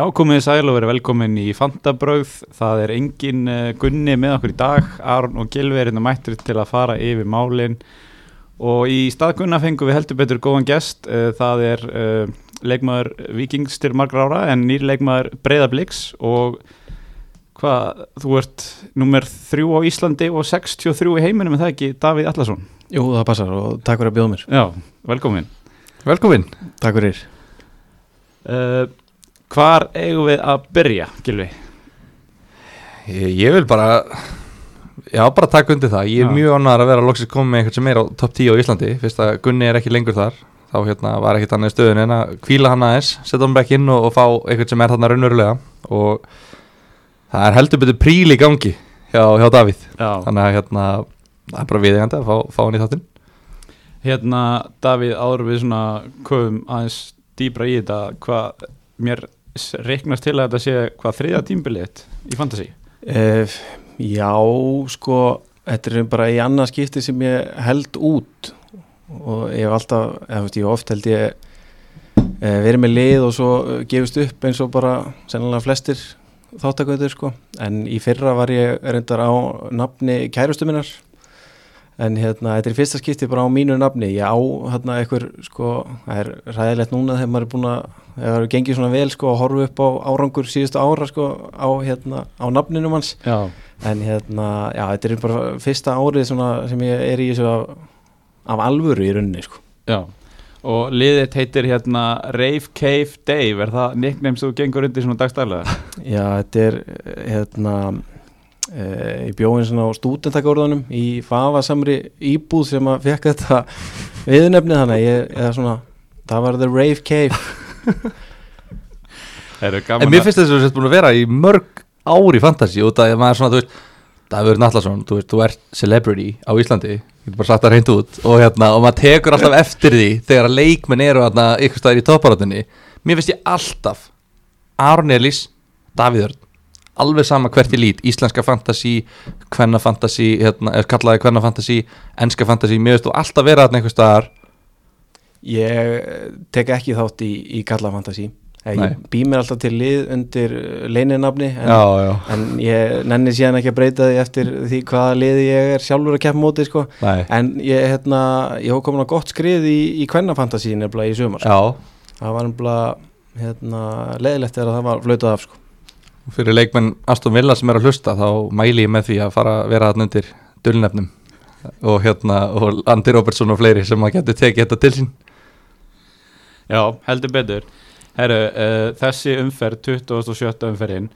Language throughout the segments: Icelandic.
Já, komið sæl og verið velkomin í Fantabröð. Það er engin uh, gunni með okkur í dag. Aron og Gilvi er hérna mættur til að fara yfir málin. Og í stað gunna fengum við heldur betur góðan gest. Uh, það er uh, leikmaður Vikings til margra ára en nýr leikmaður Breiðabliks og hvað, þú ert nummer þrjú á Íslandi og 63 í heiminum, er það ekki Davíð Allarsson? Jú, það passar og takk fyrir að bjóða mér Já, velkomin. Velkomin Takk fyrir Uh, hvar eigum við að byrja, Gilvi? ég, ég vil bara Já, bara taka undir það Ég er Já. mjög ánægður að vera loksins komið með einhvern sem er á topp 10 á Íslandi Fyrst að Gunni er ekki lengur þar Þá hérna var ekkert annað í stöðun en að kvíla hann aðeins Setja hann back inn og, og fá einhvern sem er þarna raunverulega Og það er heldur betur príl í gangi hjá, hjá Davíð Já. Þannig að hérna Það er bara viðeigandi að fá, fá hann í þáttinn Hérna, Davíð, áður við svona komum aðeins dýbra í þetta hvað mér reiknast til að þetta sé hvað þriða tímbilið í Fantasí uh, Já, sko Þetta er bara í annað skipti sem ég held út. Og ég hef alltaf, veist, ég hef oft held ég uh, verið með lið og svo uh, gefist upp eins og bara sennilega flestir þáttakauður sko. En í fyrra var ég reyndar á nafni kærustu minnar en hérna, þetta er fyrsta skipti bara á mínu nafni, ég á hérna eitthvað sko, það er ræðilegt núna þegar maður er búin að, þegar það er gengið svona vel sko að horfa upp á árangur síðustu ára sko á hérna, á nafninum hans. Já, en hérna, já, þetta er bara fyrsta árið svona sem ég er í þessu af, af alvöru í rauninni sko. Já. Og liðið heitir hérna Rave Cave Dave, er það nickname sem þú gengur undir svona dagstæðlega? Já, þetta er eh, hérna e, ég bjóði svona á stúdentakórðunum í fafasamri íbúð sem að fekk þetta viðnefni þannig að ég, svona það var The Rave Cave. En mér finnst þess að þú sett búin að vera í mörg ár í fantasy og það er maður svona, þú veist Davíður Nallarsson, þú veist, þú ert celebrity á Íslandi, ég getur bara sagt það reynd út og hérna, og maður tekur alltaf eftir því þegar að leikmenn eru hérna ykkur staðir í topparátunni, mér finnst ég alltaf Aron Elís, Davíður alveg sama hvert ég lít íslenska fantasy, kvenna fantasy hérna, kallaði kvenna fantasy enska fantasy, mér finnst þú alltaf vera þarna einhver staðar Ég eh, tek ekki þátt í, í Karla Fantasy Eh. Ég bý mér alltaf til lið undir leininafni en, Já, já, en ég nenni síðan ekki að breyta því eftir því hvaða liði ég er sjálfur að keppa móti sko. en ég, hérna, ég hók komin á gott skrið í, í Kvenna Fantasy nefnilega í sumar sko. það var nefnilega hérna, leðilegt að það var flautað af sko. Fyrir leikmenn Aston Villa sem er að hlusta þá mæli ég með því að fara að vera hann undir dulnefnum og hérna og Andy Robertson og fleiri sem að getur tekið þetta til sín Já, heldur betur Herru, uh, þessi umferð 27. umferðin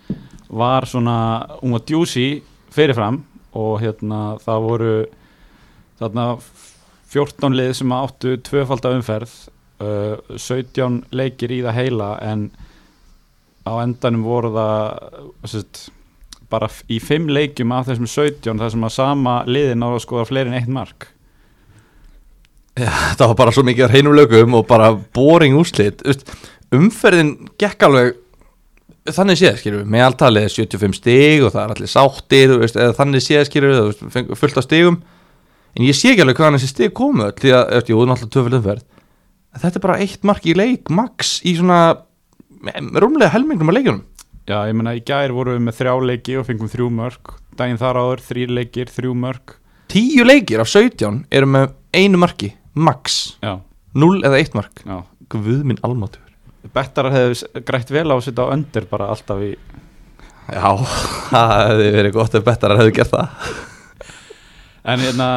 var svona, hún var djúsi fyrirfram og hérna það voru þarna 14 lið sem áttu tvöfalda umferð uh, 17 leikir í það heila en á endanum voru það sest, bara í 5 leikjum af þessum 17 þar sem að sama liðin á að skoða fleiri en eitt mark. Það var bara svo mikið hreinum lögum og bara boring úrslit. Vist, umferðin gekk alveg þannig séð skilur við, með alltalið 75 stig og það er allir sáttir veist, þannig séð skilur við, fullt af stigum. En ég sé ekki alveg hvaðan þessi stig komu því að, jú, náttúrulega tvöfald umferð. En þetta er bara eitt mark í leik max í svona rúmlega helmingnum af leikjunum. Já, ég meina í gær vorum við með þrjá leiki og fengum þrjú mörg daginn þar áður, þrý leikir, þrjú mörg tíu leikir af 17 eru með einu marki, max. Já, 0 eða 1 mark. Já. Guð minn almátur Bettarar hefðu grætt vel á að setja á öndir bara alltaf í Já, það hefði verið gott ef bettarar hefði gert það. En hérna,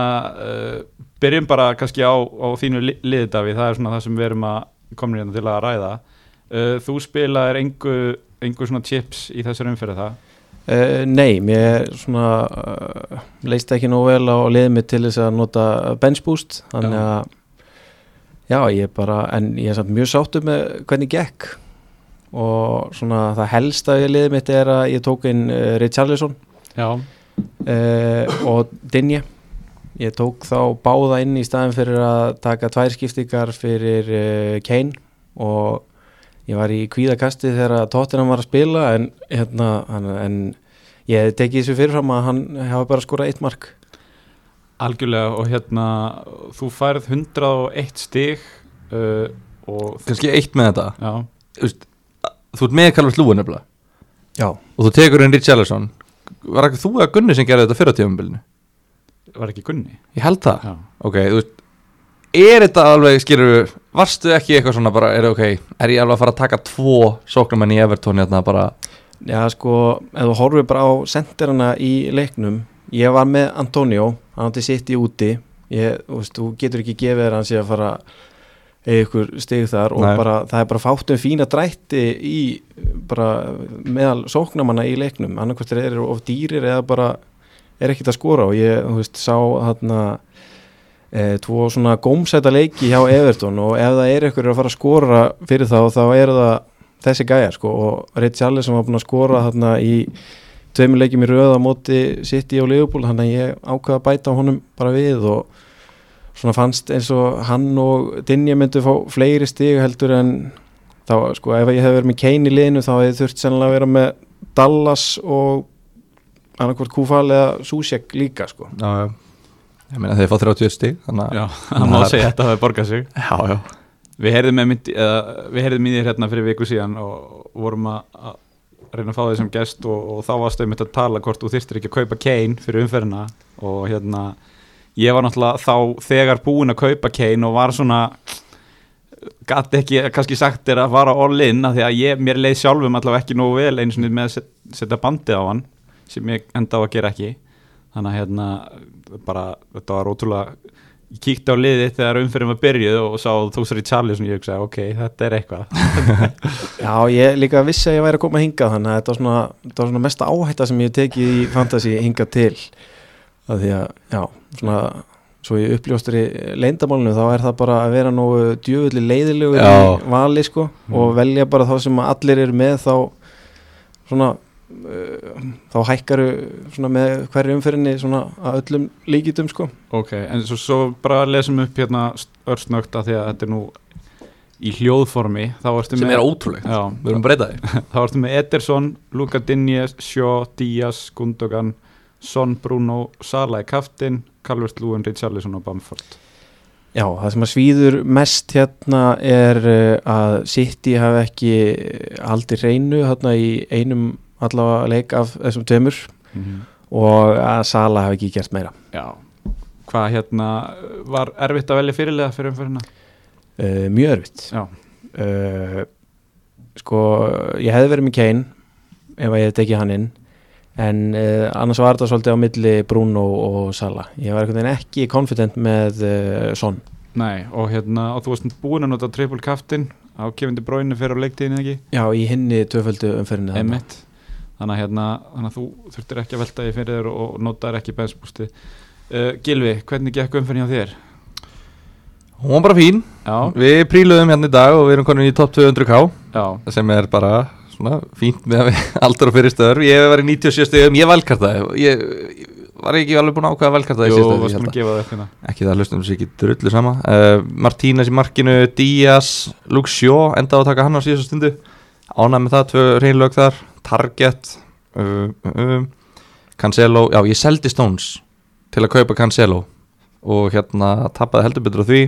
uh, byrjum bara kannski á, á þínu li liði Davíð, það er svona það sem við erum að komin hérna til að ræða uh, Þú spilaðir engu, engu svona chips í þessar umferði það? Uh, Nei, mér svona uh, leist ekki nóg vel á liðið mitt til þess að nota bench boost þannig að já, ég bara, en ég er samt mjög sáttu með hvernig gekk. Og svona það helsta við liðið mitt er að ég tók inn Richarlison. Og Dinje. Ég tók þá báða inn í staðin fyrir að taka tvær skiptingar fyrir Kane og ég var í kvíðakasti þegar Tottenham var að spila en, hérna, hann, en ég hef tekið þessu fyrirfram að hann hafa bara skorað eitt mark. Algjörlega og hérna þú færð 101 stig uh, og kannski eitt með þetta? Já, Þú ert með Calvert Lúin nefnilega. Já, og þú tekur inn Rich Ellison var ekki þú eða Gunni sem gerði þetta fyrir tífumbilinu var ekki Gunni? Ég held það, já, ok, þú veist er þetta alveg, skilur varstu ekki eitthvað svona bara, er ok er ég alveg að fara að taka tvo sóknumenn í Evertón hérna bara, já sko, ef þú horfir bara á sendirana í leiknum Ég var með Antonio, hann átti sitt í úti ég, veist, þú getur ekki gefið þér að hann sé að fara eða ykkur stig þar og bara, það er bara fátt um fína drætti í bara meðal sóknamanna í leiknum annarkvæmt þeir eru of dýrir eða bara er ekkert að skora og ég, þú veist, sá þarna e, tvo svona gómsæta leiki hjá Everton og ef það er ykkur að fara að skora fyrir þá, þá er það þessi gæjar sko og Reit Charles sem var búin að skora þarna í tveimur leikjum í röða á móti City og Liverpool þannig að ég ákveða að bæta honum bara við og svona fannst eins og hann og Dinja myndu fá fleiri stig heldur en þá sko ef ég hef verið með Kane í liðinu þá hefði þurft sennilega að vera með Dallas og annarkvort Kúfal eða Susek líka sko. Já, já ég meina þeir fá 30 stig þannig að, já, það má Það segja að þetta hafi borgað sig. Já, já, Við heyrðum í þér hérna fyrir viku síðan og vorum að, að reyna að fá þig sem gest og, og þá varstu einmitt að tala hvort þú þyrstir ekki að kaupa Kane fyrir umferðina og hérna ég var náttúrulega þá þegar búinn að kaupa Kane og var svona gæti ekki kannski sagt þér að fara all in af því að ég, mér leið sjálfum allavega ekki nógu vel eins og með að set, setja bandið á hann sem ég enda á að gera ekki. Þannig að hérna bara þetta var ótrúlega ég kíkti á liðið þegar umferðin var byrjuð og sá þú sér í Charlie og ég hugsaði ok, þetta er eitthvað. Já, ég líka vissi að ég væri að koma hingað þannig að þetta var svona, þetta var svona mesta áhætta sem ég tekið í fantasy hingað til. Að því að, já, svona svo ég uppljóstur í leyndamálinu þá er það bara að vera nógu djöfulli leiðilegur Já. í vali sko og velja bara þá sem allir eru með þá svona þá hækkaru svona með hverju umferðinni svona að öllum líkitum sko. Ok, en svo, svo bara lesum upp hérna örsnögt að því að þetta er nú í hljóðformi. Þá ertu sem með er ótrúlegt. Já, við erum að breyta því. Þá ertu með Ederson, Luka Dinjes, Sjó, Díaz, Gundogan Son, Bruno, Sala í kaftin Calvert Lúin, Richarlison og Bamford. Já, það sem að svíður mest hérna er uh, að City hafi ekki haldið reynu hérna í einum allavega leik af þessum tveimur og að Sala hafi ekki gert meira. Já, hvað hérna var erfitt að velja fyrirlega fyrir umferðina? uh, mjög örfitt Já, uh, sko, ég hefði verið með Kane ef að ég hefði tekið hann inn en uh, annars var þetta svolítið á milli Bruno og Sala. Ég var ekki confident með Son. Nei, og hérna og þú varst búin að nota triple kaftin á kefindi bróinu fyrir á leiktíðinu ekki? Já, í hinni tvöföldu umferðinni þarna. Þannig að hérna, þannig að þú þurftir ekki að velta því fyrir þér og, notaðir ekki bensbústi uh, Gilvi, hvernig gekk umferðin hjá þér? hún var bara fín, Já, við príluðum hérna í dag og við erum konin í top 200k já, sem er bara svona fínt með aldur og fyrir stöður ég var í 97 stöðum, ég valkartaði ég, ég var ekki alveg búin að að gefa það upp hérna. Ekki það hlustum sér ekki drullu sama. Uh, Martínez í markinu, Díaz Shaw, enda á að taka hann á síðustu stundu. Ánæg með það, tvö reynlög þar Target uh, um, Cancelo, já ég seldi Stones til að kaupa Cancelo og hérna tapaði heldur betur á því.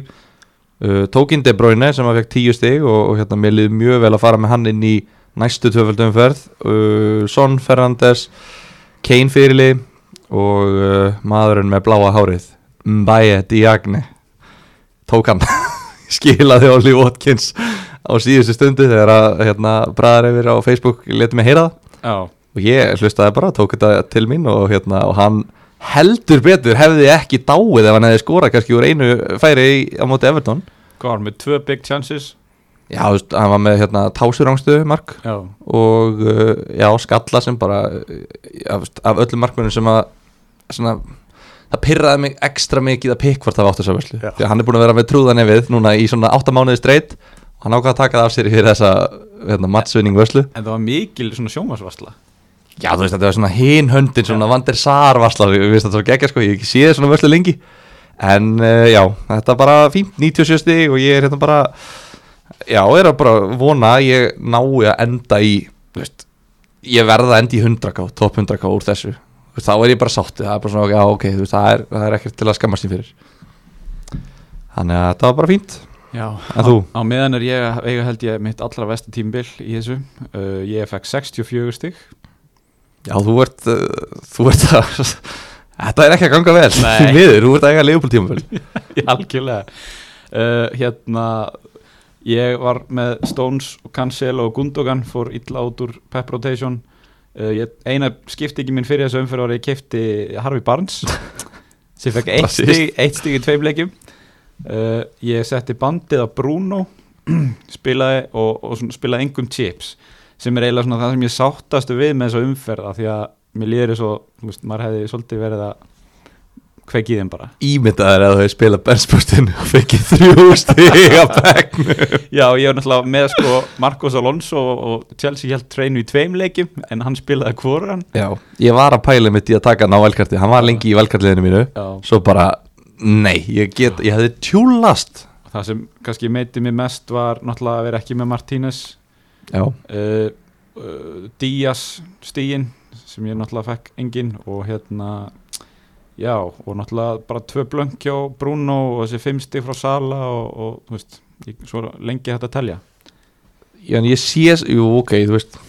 Uh, tók inn De Bruyne sem að fekk tíu stig og, og hérna mér liði mjög vel að fara með hann inn í næstu tvöföldum ferð. Uh, Son Ferrandes Kane fyrirli og uh, maðurinn með bláa hárið Mbaye Diagne tók hann. Skilaði Oli Watkins á síðustu stundu þegar að hérna, bræðar yfir á Facebook leti mig heyra það. Já, og ég hlustaði bara, tók þetta til mín og, hérna, og hann heldur betur hefði ekki dáið ef hann hefði skorað kannski úr einu færi í, á móti Everton. Hvað var með tvö big chances? Já, hann var með hérna, tásurangstu mark. Já, og uh, já, skalla sem bara uh, veist, af öllum markmunum sem að svona, það pyrraði mig ekstra mikið að pikk hvort það var átt þessa vörslu. Já. því að hann er búin að vera með trúðan við núna í svona 8 mánuði streitt hann ákvað að taka það af sér fyrir þessa hérna, mattsvinning vörslu. en það var mikil svona sjómasvarsla Já, þú veist, þetta var svona hinn höndin, svona vandir sarvarsla, við veist þetta svo geggja sko, ég hef ekki séð svona vörslu lengi. En uh, já, þetta er bara fínt, 97 stig og ég er hérna bara, já, er að bara vona að ég nái að enda í, veist, ég verða að enda í 100k, top 100k úr þessu. Veist, Þá er ég bara sáttið, það er bara svona, já, ok, veist, það er, það er ekkert til að skammast því fyrir. Þannig að þetta var bara fínt Já, þú? Á meðan er ég að eiga held ég mitt allra vesti tímbil í þessu. Uh, Ég fekk 64 stig. Já, þú ert uh, Þú ert að Þetta er ekki að ganga vel. Því miður, þú ert að eiga tímafél Já, algjörlega. Uh, Hérna Ég var með Stones og Cancelo og Gundogan fór illa út úr Pep Rotation. Uh, ég, Eina skipti ekki mín fyrir þessu umfyrir ári ég keipti Harvey Barnes sem fekk eitt stig í tveim leikjum uh, Ég setti bandið á Bruno spilaði og, og spilaði engum chips sem er eiginlega það sem ég sáttastu við með þessa umferð af því að mér líður svo, þú veist, maður hefði svolítið verið að kveiki í þeim bara. Ímyndaður að þú hefur spilað benspostinn og fengið þrjú stiga begnum Já, ég var náttúrulega með sko Marcos Alonso og Chelsea held treinu í tveim leikjum en hann spilaði hvoran Já, ég var að pæla mitt í að taka hann á velkarti Hann var lengi í velkartliðinu mínu. Já. Svo bara, nei, ég get Ég hefði tjúlast Það sem kannski meiti mig mest var náttúrulega að vera ekki með Martínez. Já, uh, uh, Díaz stígin sem ég náttúrulega fekk engin og hérna já, og náttúrulega bara tvö blönk hjá Bruno og þessi fimm stíg frá Sala og, og þú veist, ég, svo lengi hægt að telja. Já, en ég sé, jú, ok, þú veist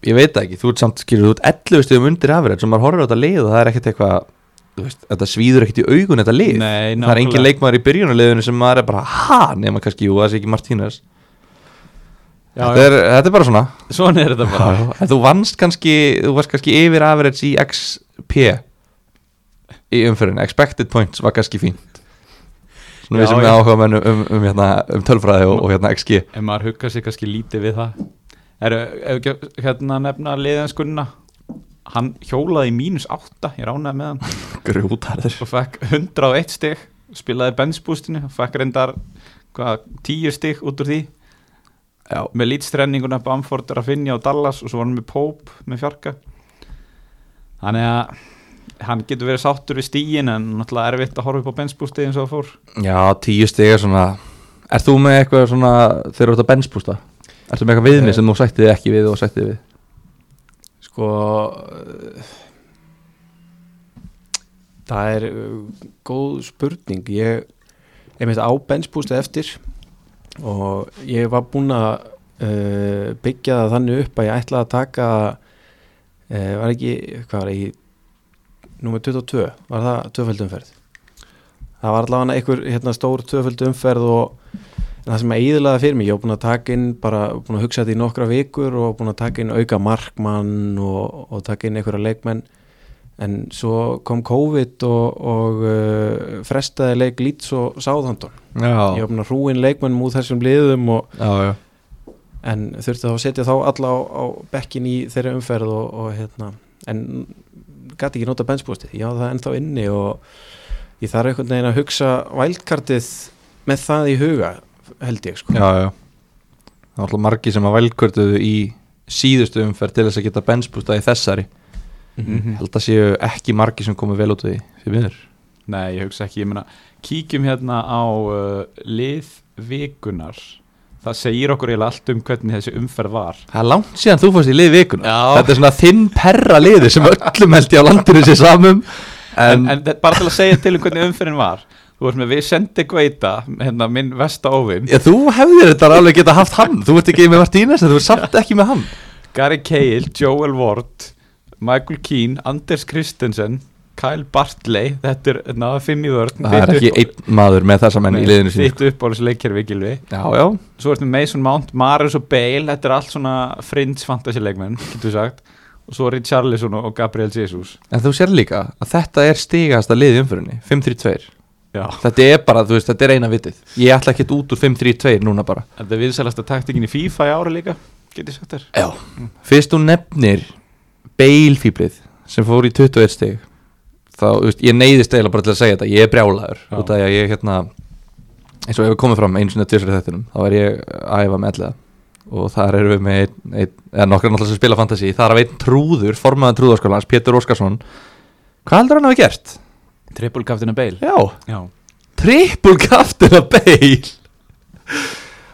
Ég veit ekki, þú ert samt, skilur, þú ert 11 stöðum undir afrið sem maður horfir á þetta lið og það er ekkert eitthvað veist, þetta svíður ekkert í augun þetta lið. Nei, það er engin leikmaður í byrjunarliðinu sem maður er bara, ha, nema kannski, jú, það sé ekki Martínez. Já, þetta, er, þetta er bara svona. Svona er þetta bara. Já, en þú vannst kannski, þú varst kannski yfir average í XP í umfyrin, expected points var kannski fínt. Svona Já, við sem við áhuga um, um, um, hérna, um tölfræði og, og hérna XG ef maður hugga sig kannski lítið við það. Er, ef ekki hérna nefna liðanskunna hann hjólaði í mínus 8 ég ránaði með hann grútarður og fekk 101 stig spilaði benchboostinu og fekk reyndar hvað, 10 stig út úr því Já, með lítstrenninguna Bamford er að finja á Dallas og svo var hann með Pope með fjarka þannig að hann getur verið sáttur við stígin en náttúrulega erfitt að horfa upp á benchboostið eins og það fór já tíu stig er svona Er þú með eitthvað svona þegar þú ert að benchbústa? Ertu með eitthvað viðmið Eh. sem þú sættið ekki við og sættið við? Sko Það er uh, góð spurning. Ég er með þetta á benchbústi eftir og ég var búinn að uh, byggja það þannig upp að ég ætlaði að taka uh, var ekki, hvað var í númer 22, var það tvöföldumferð það var allavega einhver hérna, stór tvöföldumferð og en það sem að íðlaði fyrir mig, ég var búinn að taka inn bara búinn að hugsa þetta í nokkra vikur og búinn að taka inn auka markmann og, og taka inn einhverja leikmenn. En svo kom COVID og, og uh, frestaði leik Leeds og Southampton. Ég Já, var búinn að hrúin leikmennum úr þessum liðum og, já, já. en þurfti þá að setja þá alla á, á bekkin í þeirri umferð og, og hérna en gæti ekki nota benchbústið, ég á það ennþá inni og ég þarf einhvern veginn að hugsa vældkartið með það í huga held ég sko. Já, já. Það var alltaf margi sem að velkvörtuðu í síðustu umferð til þess að geta benchbústa í þessari. Mhm. Held að séu ekki margi sem komið vel út úr því Því miður. Nei, ég hugsa ekki, ég meina kíkjum hérna á uh, lið vikunar það segir okkur eiginlega allt um hvernig þessi umferð var. Það er langt síðan þú fórst í lið vikuna Já. Þetta er svona þinn perra liði sem öllum held ég á landinu sér samum. En, En, en, bara til að segja til um hvernig umferðin var þú veist með við sendi Gveita hérna minn já, þú hefðir þetta alveg geta haft hann. Þú ert ekki með Martínez en þú ert samt ekki með hann. Gary Cahill, Joel Ward Michael Keane, Anders Christensen Kyle Bartley þetta er náða fimm í vörn. Það er ekki einn maður með þessa menn í liðinu sín þitt uppáhaldsleikkerfi Gilvi Já, já, svo ertu með Mason Mount, Marius og Bale þetta er allt svona fringe fantasy leikmenn getur við sagt. Og svo Richarlison og Gabriel Jesus. En þú sér líka að þetta er stigasta lið í umfyrinni 5-3-2 já, Þetta er bara, þú veist, þetta er eina vitið. Ég ætla ekkert út úr 5-3-2 núna bara. Þetta er viðsælasta taktikin í FIFA í ári líka getur sagt þér? Já. Fyrst þú nefnir Bale-fíblið sem fór í 21 stig þá, þú veist, ég neyðist eiginlega bara til að segja þetta. Ég er brjálaður Já. út af því að ég hérna eins og hefur komið fram einu svona tjósri þettinum þá er ég að æfa með ellega og þar erum við með einn, einn, eða nokkra náttúrulega sem spila fantasy. Þar af einn trúður, formaðan trúðarskólans Pétur Óskarsson. Hvað heldur hann hafi gert? Triple captain Bale. Já, já, triple captain að Bale?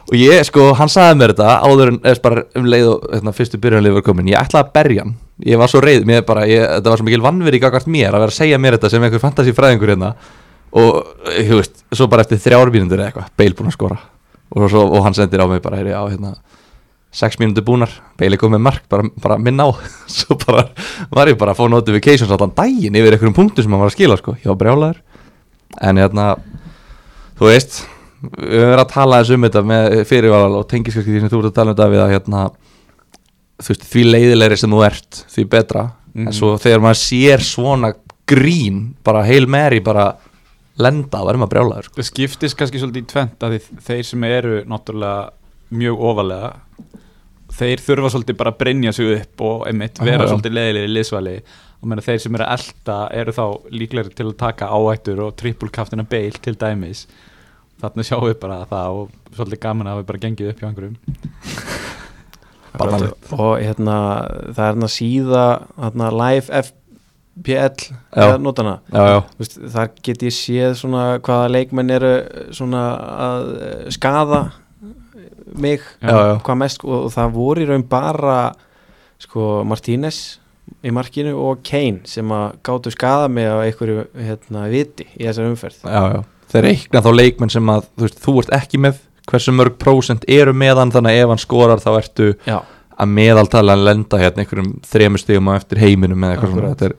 Og ég sko, hann sagði mér þetta áður en eða bara um leið og hérna, fyrstu byrjunlið var komin, ég ætlaði að berja hann. Ég var svo reið, mér bara, ég, þetta var svo mikil vannveri gagvart mér að vera að segja mér þetta sem einhver fantasy fræðingur hérna. Og, þú veist, svo bara eftir þrjár mínútur eða eitthvað, Bale búin að skora. Og, svo, og hann sendir á mig bara heyri, á hérna sex mínútur búnar, Bailey kom með mark bara, bara minna á, svo bara var ég bara að fá notifications allan daginn yfir einhverjum punktum sem hann var að skila sko, ég var brjálæður en hérna þú veist, við höfum verið að tala eins um þetta með fyrirval og tengis kannski því sem þú ert að tala um þetta við að hérna þú veist, því leiðilegri sem þú ert því betra, Mhm. en svo þegar maður sér svona grín bara heil meri bara lenda og verður maður brjálæður sko. Það skiptist kannski svolítið í tvent að þeir sem eru náttúrulega mjög ofalega þeir þurfa svolítið bara að brennja sig upp og einmitt vera já. svolítið leðilegir í liðsvali. Og meina þeir sem eru að elta eru þá líklegri til að taka áættur og trippulkaftina beil til dæmis. Þarna sjáum við bara það og svolítið gaman að við bara gengið upp hjá einhverjum. Og hérna það er hérna síða hérna live FPL Já. notana já, já, Þú veist, þar get ég séð svona hvaða leikmenn eru svona að skaða mig Já, já. hvað mest og, og það voru í raun bara sko Martínez í markinu og Kane sem að gáttu skaða mig á einhverju hérna, viti í þessar umferð. Já, já. Þeir reikna þá leikmenn sem að þú, veist, þú ert ekki með hversu mörg prósent eru með hann þannig að ef hann skorar þá ertu að meðaltala að lenda hérna einhverjum þremur stigum á eftir heiminum eða eitthvað svona. Þetta er,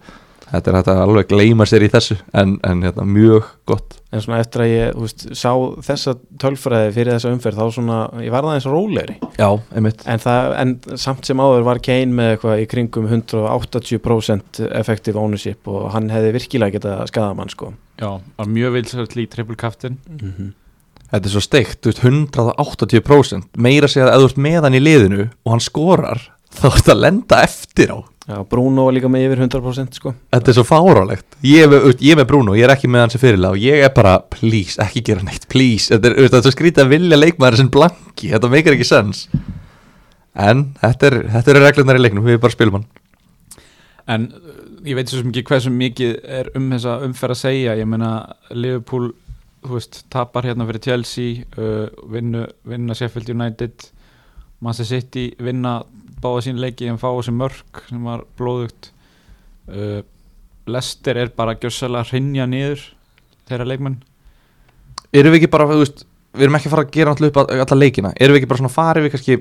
þetta er hægt að alveg gleyma sér í þessu en, en hérna, mjög gott. En svona eftir að ég þú veist, sá þessa tölfræði fyrir þessa umferð þá svona, ég var það eins rólegri. Já, einmitt. En, það, en samt sem áður var Kane með eitthvað í kringum 180% effective ownership og hann hefði virkilega getað skadað mann sko. Já, var mjög vilsvært lík trippulkaftin þetta er svo steikt, þú veist, 180% meira segja að ef þú ert með hann í liðinu og hann skorar, þá ert að lenda eftir á. Já, Bruno var líka með yfir 100% sko. Þetta er svo fárálegt Ég er með, ég er með Bruno, ég er ekki með hann sem fyrirlega og ég er bara, please, ekki gera neitt, please. Þetta er, þetta er svo skrítið að vilja leikmaður sem blanki, þetta meikir ekki sens. En þetta er, þetta eru reglunar í leiknum, við bara spilum hann. En ég veit svo sem ekki hversu mikið er um þessa umferð að segja. Ég meina Liverpool, þú veist, tapar hérna fyrir Chelsea uh, vinnu, vinna Sheffield United Manchester City vinna báða sín leiki en fá þessi mörk sem var blóðugt uh, Leicester er bara gjössalega hrinja niður þeirra leikmenn Erum við ekki bara, þú veist, við erum ekki að fara að gera náttúrulega upp alla leikina Erum við ekki bara svona farið við kannski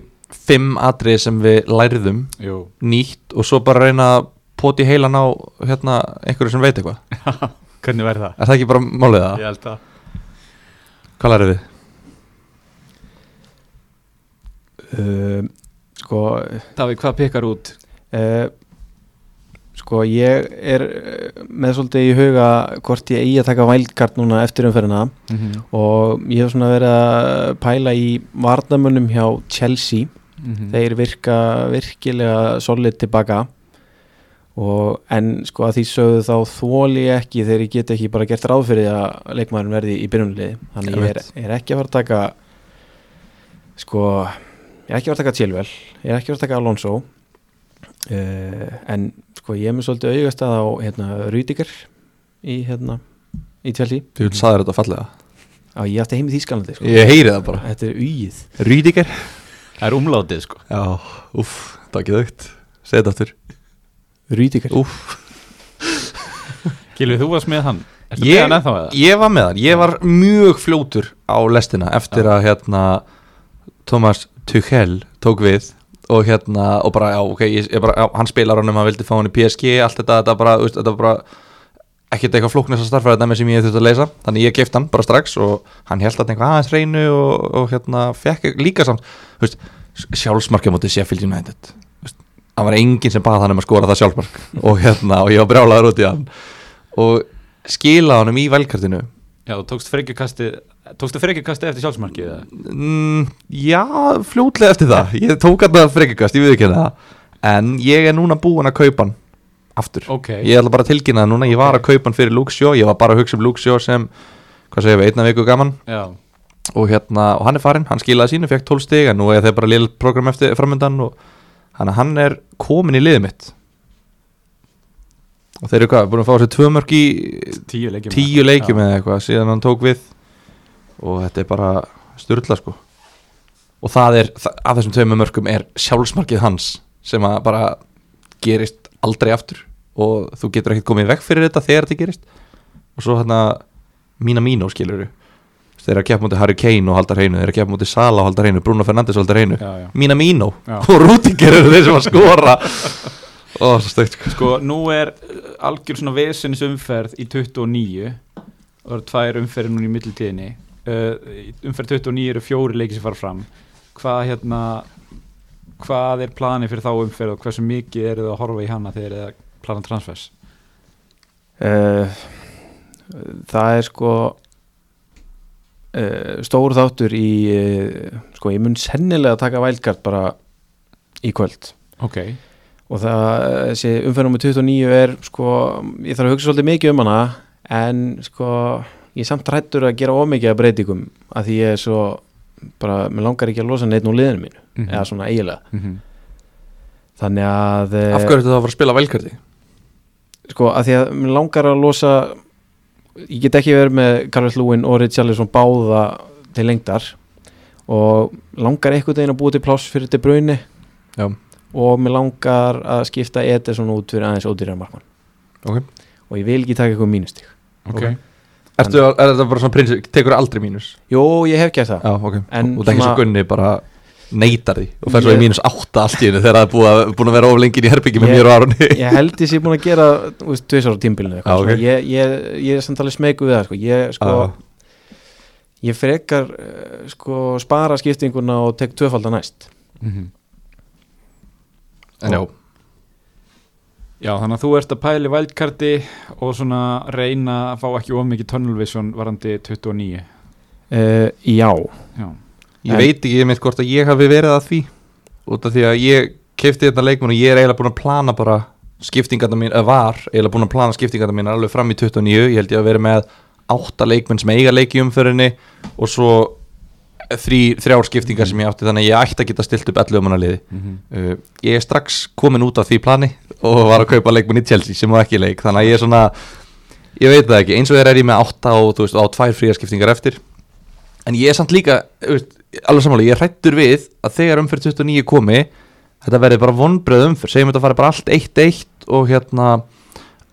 fimm atrið sem við lærðum Jú, nýtt og svo bara reyna að poti heilan á hérna einhverju sem veit eitthvað hvernig verður það? Er það ekki bara málið það? Ég held að Hvað lærið við? uh, Sko Davíð, hvað pekar út? uh, Sko ég er uh, með svolítið í huga hvort ég eigi að taka vældkart núna eftir umferðina. Mm -hmm. og ég hef svona verið að pæla í varnamönnum hjá Chelsea. Þeir virka virkilega solid tilbaka. Og en sko að því sögðu þá þóli ég ekki þegar ég get ekki bara gert ráð fyrir að leikmaðurinn verði í byrjunliði þannig ég er, er ekki að fara að taka sko ég er ekki að fara að taka Chilwell ég er ekki að fara að taka Alonso. Uh, en sko ég er með svolítið augast að á hérna Rüdiger í hérna í Chelsea. Þú sagðir þetta fallega. Á ég átti heim í Þýskalandi sko. Ég heyri það bara. Þetta er ugið. Rüdiger Það er umlátið sko. Já, úff, það er ekki þaukt Segð þetta aftur. Rüdiger Úff. Gilvið, þú varst með hann. Ég-? Ég var með hann, ég var mjög fljótur á lestina eftir að hérna Thomas Tuchel tók við og hérna, og bara, já, ok, ég, ég bara, já, hann spilar hann um hann vildi fá hann í PSG, allt þetta, þetta bara, veist, þetta bara ekkert eitthvað flóknist að starfæða dæmi sem ég þurfti að leysa, þannig ég gift hann bara strax og hann held að eitthvað aðeins reynu og, og hérna, fekk líka samt, þú veist, sjálfsmarkið mútið Sheffield United, þú veist, það var enginn sem bað hann um að skora það sjálfsmark. Og hérna, og ég var brjálaður út í hann. Og skila hann í velkartinu Já, þú tókst frekjukasti Tókstu frekjukasti eftir sjálfsmarkið? Mm, já, fljótlega eftir það. Ég tók hann það frekjukast, ég við ekki það. En ég er núna búinn að kaupa hann Aftur. Ok. Ég ætla bara að tilkynna það núna. Ég var að kaupa hann fyrir Luxjó Ég var bara að hugsa um Luxjó sem Hvað segir við, einna viku gaman. Já, og, hérna, og hann er farinn, hann skilaði sínu, fekk 12 stig En nú er þeir bara lill program eftir framöndan Og hann, hann er komin í liðið mitt. Og þeir eru hvað, búin að fá sér tvö mörg í tíu leikjum tíu leikjum eða eitthvað síðan hann tók við og þetta er bara styrla sko. Og það er, af þessum tveimur mörgum er sjálfsmarkið hans sem að bara gerist aldrei aftur. Og þú getur ekkert komið vekk fyrir þetta þegar þetta gerist. Og svo hérna mína mínó skilur þeir eru að keppa mútið Harry Kane og halda hreinu þeir eru að keppa mútið Sala og halda hreinu Bruno Fernandes og halda hreinu. Mína Mino. Já. og Rúdiger eru þeir sem að skora. Og svo stökt sko. Sko, nú er uh, algjör svona vesens umferð í 29 og það eru tvær umferðir núna í mittiltíðinni umferð 29 eru fjóri leiki sem fara fram. Hvað hérna hvað er planið fyrir þá umferð og hversu mikið eru það að horfa í hana þegar þið er að plana transfers? Uh, það er sko uh, stór þáttur í uh, sko ég mun sennilega taka vælgart bara í kvöld. Ok, og það, þessi umferð nummer 29 er sko, ég þarf að hugsa svolítið mikið um hana en sko ég er samt rættur að gera ómikið að breytingum að því ég er svo bara, mér langar ekki að losa neitt nú liðinu mínu Mhm. eða svona eiginlega mm -hmm. þannig að eh, Af hverju ertu þá að fara að spila velkarti? sko að því að mér langar að losa ég get ekki verið með Carlos Lúin og Richarlison báða til lengdar og langar einhvern veginn að búa til pláss fyrir til brunni Já, og mér langar að skipta Ederson út fyrir aðeins ódýrar markmann ok og ég vil ekki taka eitthvað mínustík ok, Ertu, er þetta bara svona prinsip, tekur aldrei mínus? Jú, ég hef gert það Já, ok En Og það er ekki svo gunni bara neytar því og fer svo í mínus átta allt í hennu þegar það er búið að, búin að vera oflengin í herbyggi með mér og Aronni Ég held ég sé búin að gera þú veist, tvisar á tímbilinu Já, ok. ég, ég, ég er samt alveg smegu við það sko. ég, sko, Já. ég frekar eh, sko, spara skiptinguna og tek tvöfalda næst mm En já, Já, þannig að þú ert að pæli vældkarti og svona reyna að fá ekki of mikið tunnel vision varandi 29 uh, Já, Já, ég En- veit ekki einmitt hvort að ég hafi verið að því út af því að ég kefti þetta leikmun og ég er eiginlega búin að plana bara skiptingarna mín, eða var eiginlega búin að plana skiptingarna mín alveg fram í 29 ég held ég að vera með átta leikmenn sem eiga leiki um umförinni og svo þrjár skiptingar sem ég átti þannig að ég ætti að geta stilt upp 11 manna liði. Mm uh, ég er strax komin út af því plani og var að kaupa leikmenn í Chelsea sem var ekki leik þannig að ég er svona ég veit það ekki, eins og þeir er ég með átta og þú veist, á tvær fríarskiptingar eftir. En ég er samt líka alveg samanlega, ég hrættur við að þegar umfyrir 29 komi þetta verði bara vonbreð umfyrir, segjum þetta fari bara allt 1-1 og hérna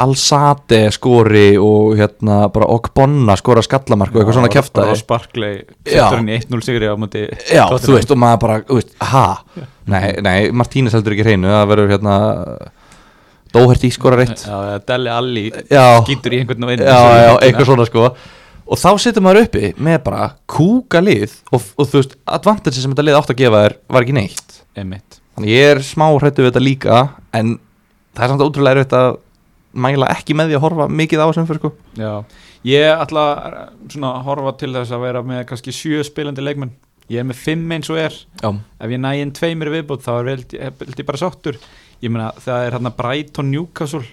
Alsate skori og hérna bara Okbonna skora skallamark og eitthvað svona Barkley Já. settur hann í 1-0 sigri á múti Já, þú veist, og maður bara, veist, ha? Nei, nei, Martínez heldur ekki hreinu Það verður hérna Dóherty skorar eitt. Já, Deli Alli Já, gýtur í einhvern og inn já, já, eitthvað svona sko. Og þá setur maður uppi með bara kúka lið og, og þú veist, advantage sem þetta lið átt að gefa þér var ekki neitt. Einmitt. Þannig ég er smá hrættu við þetta líka En það er samt ótrúlega erfitt að mæla ekki með því að horfa mikið á þessum fyrir sko. Já, ég ætla að svona horfa til þess að vera með kannski sjö spilandi leikmenn. Ég er með fimm eins og er. Já, Ef ég næ inn tveimur í viðbútt þá er vel, vel ég bara sáttur. Ég meina það er hérna Brighton Newcastle.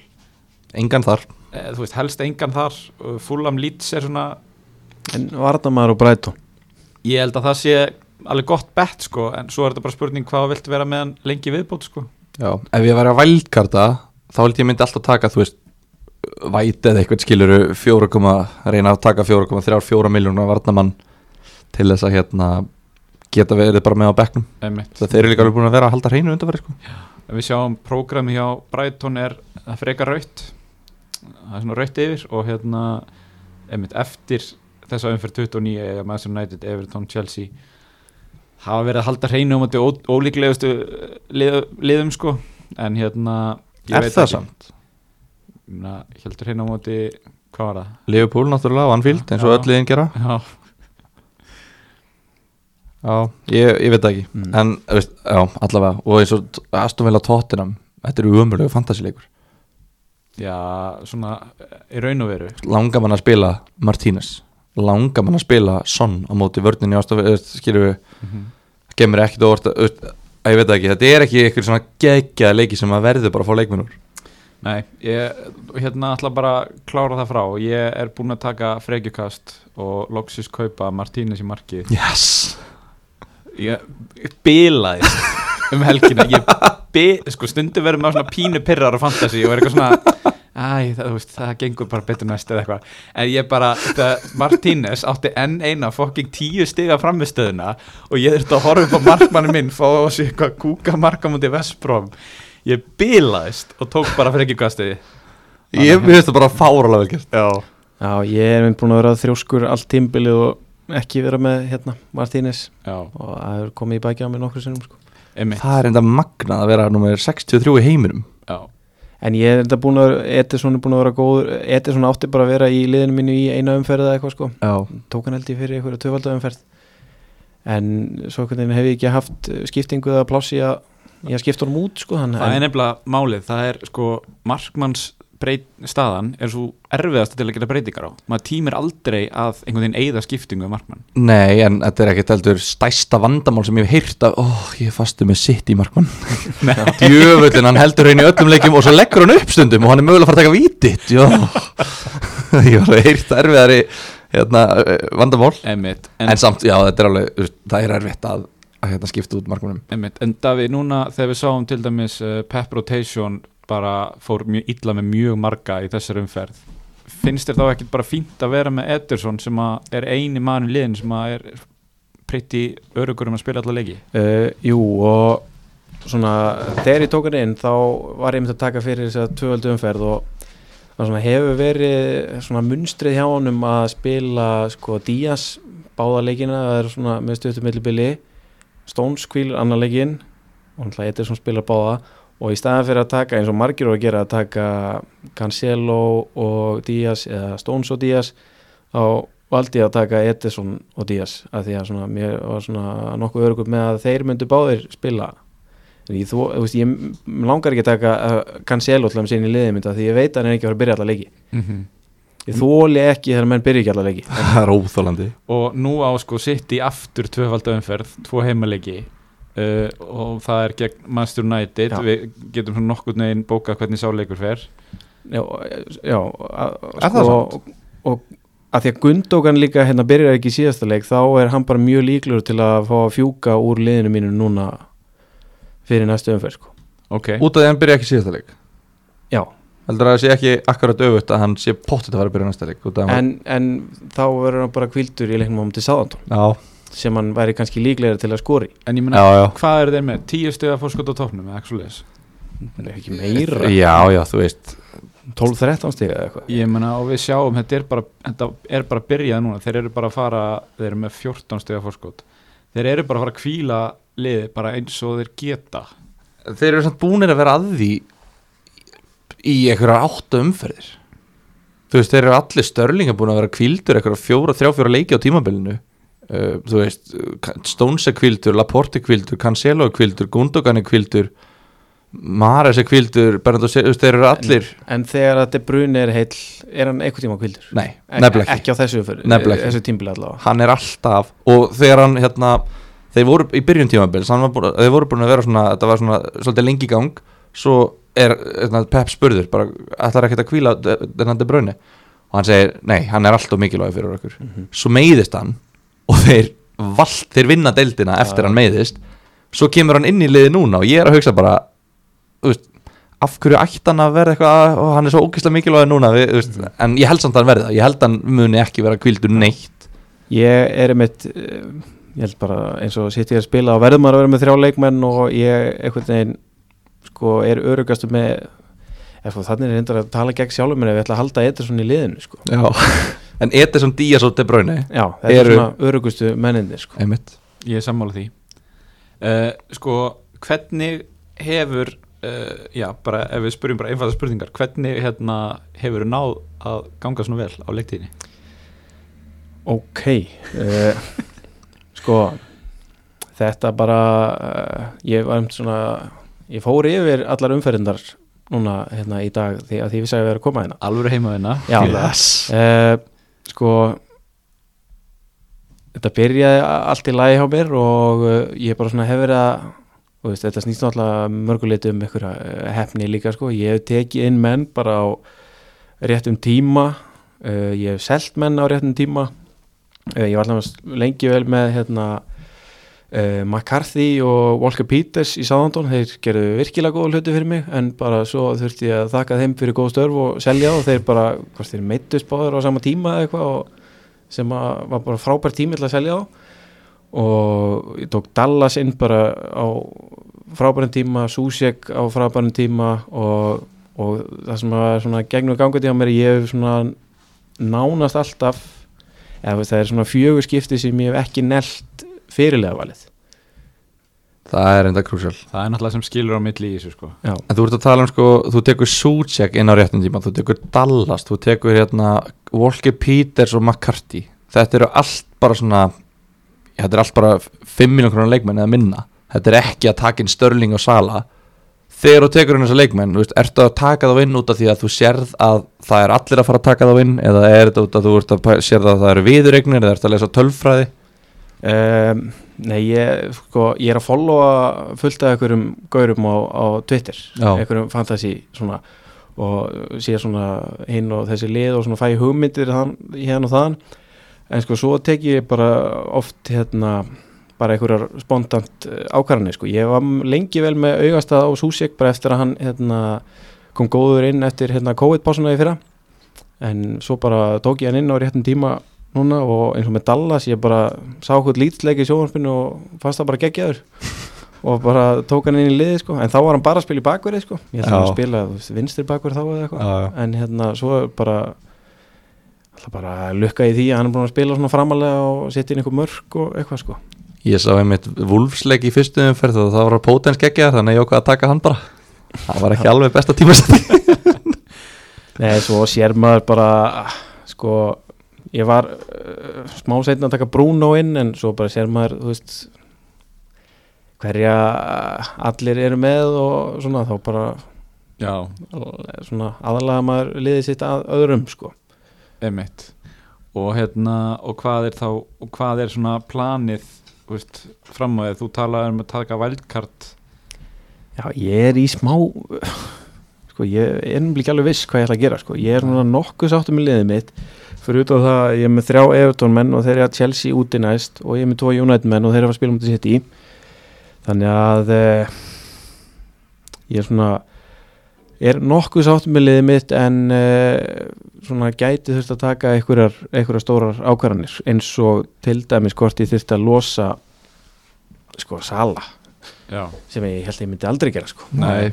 Engan þar. Eh, Þú veist, helst engan þar. Fulham Leeds er svona en Vardamaður og Brighton? Ég held að það sé alveg gott bett sko En svo er þetta bara spurning hvað viltu vera með hann lengi viðbútt sko. Já, ef ég væri að vældkarta þá held ég myndi alltaf taka, þú veist væt eða eitthvað skiluru 4, reyna að taka 4,34 miljónar varnamann til þess að hérna geta verið bara með á bekknum. Það þeir eru líka alveg búin að vera að halda hreinu undanfæri sko. Við sjáum prógrami hjá Brighton er það frekar raut það er svona raut yfir og hérna einmitt eftir þessa umferð 29 eða Manchester United, Everton, Chelsea hafa verið að halda hreinu um þetta ólíklegustu lið, liðum sko. En hérna ég Er það ekki. samt? Meina, heldur hreinu á móti hvað var það? Liverpool náttúrulega, Anfield eins og öll liðin gera. Já, Já, ég, ég veit það ekki. Mm. en, veist, já, allavega og eins og Aston Villa Tottenham þetta eru umöðulegu fantasileikur já, svona í raun og veru. Langar mann að spila Martínez. Langar mann að spila Son á móti vörninni skilur við mm gemur ekkit óvart að, veist, að ég veit ekki, þetta er ekki eitthvað svona geggjaða leiki sem að verður bara að fá leikmennur Nei, ég hérna ætla bara að klára það frá. Ég er búinn að taka frekjukast og loksis kaupa Martínez í markið yes. Ég, ég bilaði um helgina. Ég bi, sko stundu verður maður svona pínu pirrar á fantasy og er eitthvað svona æ, það, veist, það gengur bara betur næst eða eitthvað. En ég bara, Martínez átti enn eina fokking tíu stiga framistöðuna og ég þurfti að horfa upp á markmanni minn fá á sig eitthvað kúka marka mútið Vestbrom ég bilaðist og tók bara frekjukastiði ég mér finnst það bara fáralega vel gert. Já, Já, ég er mynd búin að vera þrjóskur allt tímbilið og ekki vera með hérna Martínez. Já, og það er komið í bækja á mig nokkru sinnum sko. Það er enda magnað að vera nummer 63 í heiminum en ég er enda búin að Edison er búin að vera góður. Edison átti bara að vera í liðinu mínu í eina umferð eða eitthvað sko. Já, tók hann held ég fyrir einhverja tvöfalda umferð. En svo hvernig hef ég ekki haft skiptingu eða plássi að ég að skipta honum út sko hann, það er nefnilega málið. Það er sko markmanns breyt, staðan er svo erfiðast til að gera breytingar á. Maður tímir aldrei að einhvern veginn eigða skiptingu um markmann. Nei, en þetta er ekkert heldur stæsta vandamál sem ég hef heyrt að, ó, ég er fastu með sitt í markmann. Djöfullin, hann heldur henni öllum leikjum og svo leggur hann upp stundum og hann er mögulega að fara að taka vítið Já, ég var að heyrt erfiðari hérna, eh, vandamál. Einmitt, en, samt, já, þetta er alveg, það er erfitt að, að hérna, skipta út markmannum Einmitt, en Davíð, núna þegar við sáum til dæmis uh, Pep Rotation bara fór mjög illa með mjög marga í þessar umferð. Finnst þér þá ekkert bara fínt að vera með Ederson sem er eini mann í liðin sem er pritti örugur um að spila alla leiki? Uh, jú og svona þegar ég tók hann inn þá var ég myndi að taka fyrir þess að tvöfaldu umferð og svona hefur verið svona munstrið hjá honum að spila sko Díaz báða leikina það er svona með stöttum millibili Stones kvílur annar leikin og hann hlæði svona spila báða og í staðan fyrir að taka eins og margir eru að gera að taka Cancelo og Díaz eða Stones og Díaz þá valdi ég að taka Edison og Díaz af því að svona, mér var svona nokkuð örugur með að þeir myndu báðir spila. Ég, þú, þú veist, ég langar ekki að taka uh, Cancelo til að sinni í liðið mynda því ég veit að hann er ekki að fara að byrja alla leiki. Mm -hmm. ég þóli ekki þegar menn byrja ekki alla leiki. Það er óþólandi og nú á sko sitt í aftur tvöfalda umferð, tvo heimaleiki uh, og það er gegn Manchester United, Já. við getum svona nokkur neginn bókað hvernig sáleikur fer. Já, já að, það og, og að því að Gundókan líka hérna byrjar ekki í síðasta leik þá er hann bara mjög líklur til að fá að fjúka úr liðinu mínu núna fyrir næstu umferð sko. ok, Út af því að hann byrja ekki síðasta leik? Já, Heldur að það sé ekki akkurat öfut að hann sé pottið að fara að byrja næsta leik en, en þá verður hann bara kvildur í leiknum á mútið Sáðantón Já, sem hann væri kannski líklegri til að skori en ég meina já, já. hvað eru þeir með, tíu stöða fórskot á topnum eða ekki svo leiðis það er ekki meira? Já, já, þú veist. 12-13 stiga eða eitthvað. Ég meina og við sjáum þetta er bara, þetta er bara byrjað núna. Þeir eru bara að fara, þeir eru með 14 stiga fórskot. Þeir eru bara að fara að kvíla liði bara eins og þeir geta. Þeir eru samt búinir að vera að því í einhverjar áttu umferðir. Þú veist, þeir eru allir störlinga búin að vera kvildur einhverjar fjóra, þrjá fjóra leiki á tímabilinu uh, Þú veist, Stones er kvildur, Laporte kvildur, Cancelo kvildur, Gundogan kvildur Mares er kvildur, þeir eru allir en þegar að De Bruyne er heill er hann einhvern tíma kvildur Nei, nefnilega ekki. ekki á þessu ekki. þessu tímbili allavega. Hann er alltaf og þegar hann hérna þeir voru í byrjun tímabils þeir voru búin að vera svona þetta var svona svolítið lengi gang svo er hérna, Pep spurður bara ætlar ekkert að kvíla þennan De Bruyne? Og hann segir nei, hann er alltaf mikilvæg fyrir okkur. Mhm. svo meiðist hann og þeir vald, þeir vinna deildina eftir hann meiðist. Svo kemur hann inn í liði núna og ég er að hugsa bara veist, af hverju ætti hann að verða eitthvað og hann er svo ógeðslega mikilvæg núna við, veist, Mhm. en ég held samt að hann verði það. Ég held að hann muni ekki vera kvildur neitt. Ég er einmitt eh, ég held bara eins og sitt ég að spila og verður maður að vera með þrjá leikmenn og ég einhvern veginn sko er örugastu með sko þannig er reyndar að tala gegn sjálfum ef ég ætla að halda Ederson í liðinu sko en Ederson Díaz og De Bruyne já, þetta er Eru- svona örugustu mennindir sko einmitt Ég er sammála því uh, Sko, hvernig hefur uh, já, bara ef við spurjum bara einfalda spurningar hvernig hérna, hefur náð að ganga svona vel á leiktíðinni? ok uh, sko þetta bara uh, ég var um svona ég fór yfir allar umferðindar núna hérna í dag því að því við sagði að vera að koma hérna Alvöru heimaðina Já. yes. uh, sko þetta byrjaði allt í lagi hjá mér og uh, ég bara svona hefur að veist, þetta snýst náttúrulega mörguleiti um einhverja uh, hefni líka sko. Ég hef tekið inn menn bara á réttum tíma uh, ég hef selt menn á réttum tíma. Ég var alltaf lengi vel með hérna uh, McCarthy og Walker Peters í Sáðandón, þeir gerðu virkilega góða hluti fyrir mig en bara svo þurfti ég að þakka þeim fyrir góð störf og selja og þeir bara, hvort þeir meittust báður á sama tíma eða eitthvað sem var bara frábær tími til að selja þá. Og ég tók Dallas inn bara á frábærum tíma, Susek á frábærum tíma og, og það sem var svona gegnum gangandi á mér, ég hef svona nánast alltaf eða, það er svona fjögur skipti sem ég hef ekki nelt fyrirlega valið. Það er enda krúsjál. Það er náttúrulega sem skilur á milli í þessu sko. Já, En þú ert að tala um sko, þú tekur Suchek inn á réttum tíma, þú tekur Dallas, þú tekur hérna Walker Peters og McCarthy. Þetta eru allt bara svona, ja, þetta er allt bara 5 miljón krónar leikmenn eða minna. Þetta er ekki að taka inn Störling og Sala Þegar þú tekur inn þessa leikmenn, þú veist, ertu að taka þá inn út af því að þú sérð að það er allir að fara að taka þá inn eða er þetta út af að þú ert að pæ- sérð að það eru viðuregnir eða ertu að lesa tölfræði um, Nei, ég, sko, ég er að followa fullt af einhverjum gaurum á, á Twitter Já. einhverjum fantasy svona og sé svona hinn og þessi lið og svona fæ hugmyndir þann, hérna og þaðan en sko svo tek ég bara oft hérna bara einhverjar spontant ákvarðanir sko. ég var lengi vel með augastað á Súsik bara eftir að hann hérna, kom góður inn eftir hérna, COVID-pásuna í fyrra en svo bara tók ég hann inn á réttum tíma núna og eins og með Dallas ég bara sá hvort lítleik í sjónvarpinu og fannst það bara geggjaður. Og bara tók hann inn í liði sko. En þá var hann bara að spila í bakverði sko. Ég ætla Já. að spila vinstri bakverð þá eða eitthvað. En hérna svo bara ætla bara að lukka í því að hann er búin að spila svona framalega og setja inn einhver mörk og eitthvað sko. Ég sá einmitt Wolfsleik í fyrstu umferð og það var Potens geggja þannig að ég ákvað að taka hann bara. Það var ekki alveg besta tímasetting Nei, svo sér maður bara sko, ég var uh, smá setna að taka Bruno inn en svo bara sér maður, veist hverja allir eru með og svona þá bara já, svona aðalega maður liðið sitt að öðrum sko. emitt og hérna, og hvað er þá og hvað er svona planið veist, fram á því, þú talaði um að taka vældkart? Já, ég er í smá sko, ég er nefnilega ekki alveg viss hvað ég ætla að gera sko. ég er núna nokkuð sáttum með liðið mitt fyrir út á það, að ég er með þrjá Everton menn og þeir eru að Chelsea úti næst og ég er með tvo United menn og þeir eru að spila um þetta sitt í. Þannig að eh, ég er svona er nokkuð sáttum með liðið mitt en eh, svona gæti þurft að taka einhverjar, einhverjar stórar ákvarðanir eins og til dæmis hvort ég þurft að losa sko Sala já, sem ég held að ég myndi aldrei gera sko. Nei,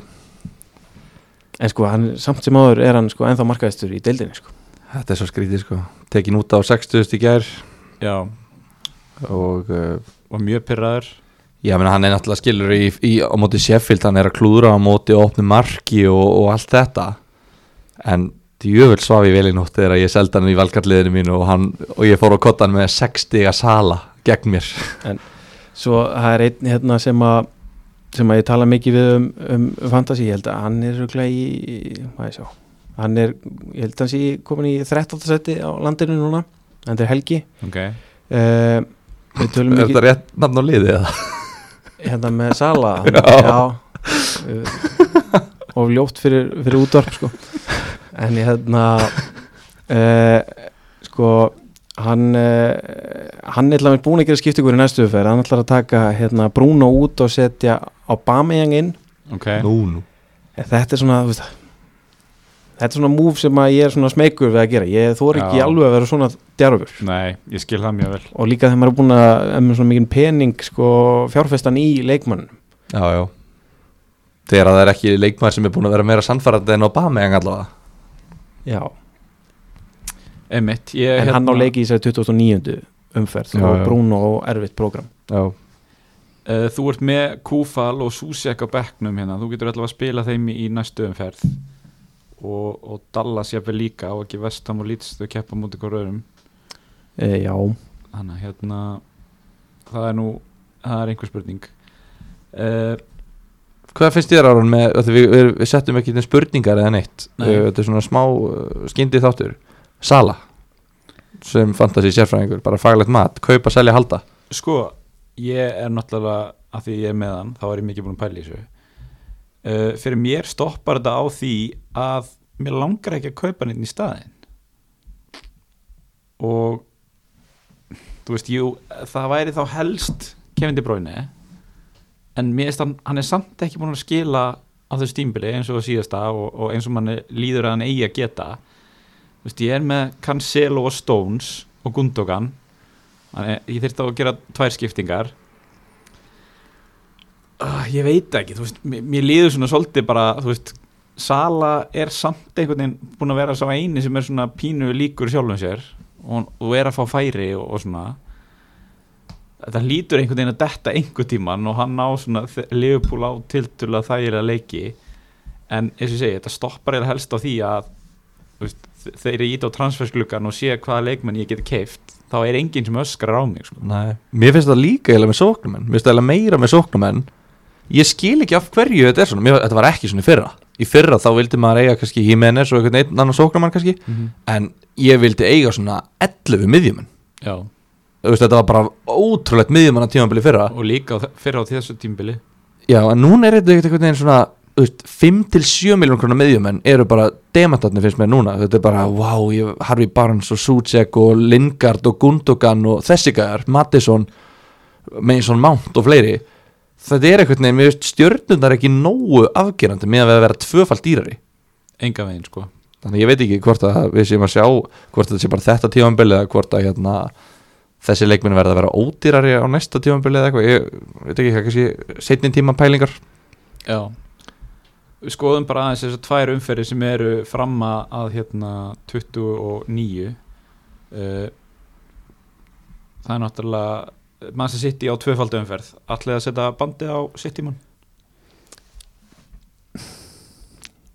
En sko, hann, samt sem áður er hann sko ennþá markaðistur í deildinni sko. Þetta er svo skrítið sko. Tekin út á 60 í gær. Já, og uh, og mjög pyrraður Já, menn hann er náttúrulega skilur í, í, á móti Sheffield, hann er að klúðra á móti opni marki og, og allt þetta. En djöfull svaf ég vel í nótt þegar ég seldi hann í valkarliðinu mínu og, hann, og ég fór á kottan með 60 að sala gegn mér. Svo það er einn hérna sem að sem að ég tala mikið við um, um fantasy, ég held að hann er röglega í, hvað ég sjá hann er, ég held að hann sé komin í 13. seti á landinu núna hann er Helgi ok, uh, Er þetta rétt nafn á liði eða? hérna með Sala Já. uh, og ljótt fyrir, fyrir útvarp sko. en ég hérna uh, sko hann uh, hann er allavega búin að gera skiptingur í næstu umferð hann ætlar að taka hérna, Bruno út og setja á Bameyang inn ok Nú, nú þetta er svona þú veist, þetta er svona move sem að ég er svona smeykur við að gera. Ég þór ekki Já. alveg að vera svona djarfur. Nei, ég skil það mjög vel. Og líka þegar maður er búin að er með svona mikið pening sko, fjárfestan í leikmann Já, já. Þegar það er ekki leikmaður sem er búin að vera meira sannfærandi en Obama en allavega. Já. Ég en hann á leiki í sér 2009 umferð Já, og. Bruno og erfitt prógram. Já, Uh, þú ert með Kúfal og Súsek á bekknum hérna, þú getur allavega að spila þeim í næstu umferð og, og Dallas jafnvel líka og ekki Vestham og Leeds þau keppa mútið hver öðrum. E, já, þannig hérna það er nú, það er einhver spurning. Uh, Hvað finnst þér Aron með, við, við, við settum ekki spurningar eða neitt. Nei. uh, Þetta er svona smá uh, skyndi þáttur. Sala sem fantasi sérfræðingur, bara faglegt mat. Kaupa, selja, halda. Sko, ég er náttúrulega að því ég er með hann, þá er ég mikið búin að pæla í þessu. Uh, fyrir mér stoppar þetta á því að mér langar ekki að kaupa neitt í staðinn. Og þú veist, jú, það væri þá helst Kevin De Bruyne en mér finnst hann, hann er samt ekki búin að skila á þessu tímbili eins og síðasta og, og eins og mann líður að hann eigi að geta. Þú veist, ég er með Cancelo og Stones og Gundogan. Þannig ég þyrfti á að gera tvær skiptingar. Uh, ég veit ekki þú veist, mér, mér líður svona svolítið bara þú veist, Sala er samt einhvern veginn búin að vera sá eini sem er svona pínu líkur sjálfum sér og, og er að fá færi og, og svona. Þetta hlýtur einhvern veginn að detta einhvern tíman og hann á svona Liverpool á tiltulega þægilega leiki. En eins og ég segi, þetta stoppar eða helst á því að veist, þeir eru ít á transfersklukkan og sé hvaða leikmenn ég geti keift þá er enginn sem öskrar á mig sko. Mér finnst það líka eiginlega með sóknumenn Mér finnst það eiginlega meira með sóknumenn Ég skil ekki af hverju þetta er svona. Mér, Þetta var ekki svona fyrra Í fyrra þá vildi maður eiga kannski Jimenez og einhvern einn annan sóknumann kannski. En ég vildi eiga svona 11 miðjumenn. Veist, Þetta var bara ótrúlegt miðjumann að tímabili fyrra. Og líka á, þe- fyrr á þessu tímbili Já, en núna er þetta einhvern veginn svona þú veist, 5-7 miljón krónar miðjumenn eru bara demantarnir finnst mér núna. Þetta er bara, wow, ég, Harvey Barnes og Sucek og Lingard og Gundogan og þessi gæjar, Mattisson Mason Mount og fleiri þetta er mér veist stjörnundar ekki nógu afgerandi með að vera tvöfald dýrari. Enga veginn sko. Þannig ég veit ekki hvort að við séum að sjá hvort þetta sé bara þetta tímanbili eða hvort að hérna, þessi leikminn verða að vera ódýrari á næsta tímanbili eða eitthvað. Ég veit ekki, kannski setnin tíman pælingar. Já. Við skoðum bara aðeins þessar tvær umferðir sem eru fram að, að hérna 29 uh, Það er náttúrulega Manchester City á tvöfaldu umferð. Ætlaði að setja bandi á City mann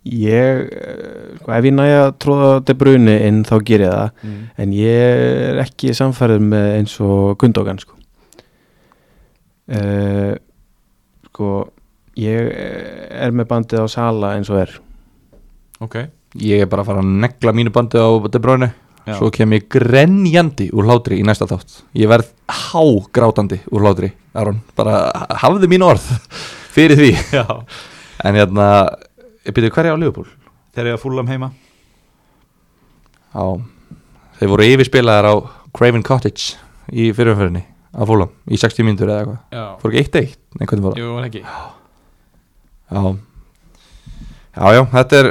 Ég, eh, sko, ef ég næja að tróða De Bruyne inn þá ger ég það. Mm. en ég er ekki samfærið með eins og Gundogan sko. Uh, sko ég er með bandið á Sala eins og er. Ok. Ég er bara að fara að negla mínu bandi á De Bruyne Já. svo kem ég grenjandi úr hlátri í næsta þátt. Ég verð hágrátandi úr hlátri Aron, bara hafði mín orð fyrir því. Já. En hérna, ég byrju hverja á Liverpool? Þeir eru að fúlam heima. Já, þeir voru yfirspilaðar á Craven Cottage í fyrirumferðinni á fólum, í 60 mínútur eða eitthvað. Fór ekki 1-1, nei hvernig fór það? Jú, ekki. Já. Já, já, þetta er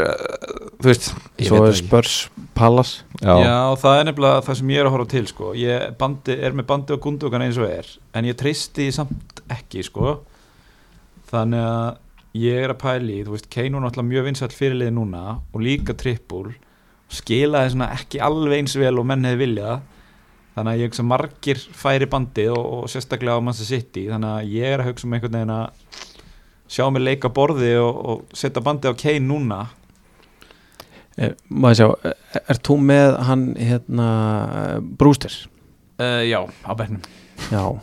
þú veist, svo er. Spurs Palace já. Já, það er nefnilega það sem ég er að horfa til sko. ég bandi, er með bandi og gundogan eins og er en ég treysti samt ekki sko. þannig að ég er að pæli, þú veist, Kane er náttúrulega mjög vinsall fyrirlið núna og líka trippul skilaði svona ekki alveg eins vel og menn hefði viljað þannig að ég hugsa margir færi bandið og, og sérstaklega á Manchester City þannig að ég er að hugsa um einhvern veginn að sjá mig leika borði og, og setja bandið á Kane núna. Er, maður sjá, er, er þú með hann hérna Brewster? Uh, Já, á bernum já.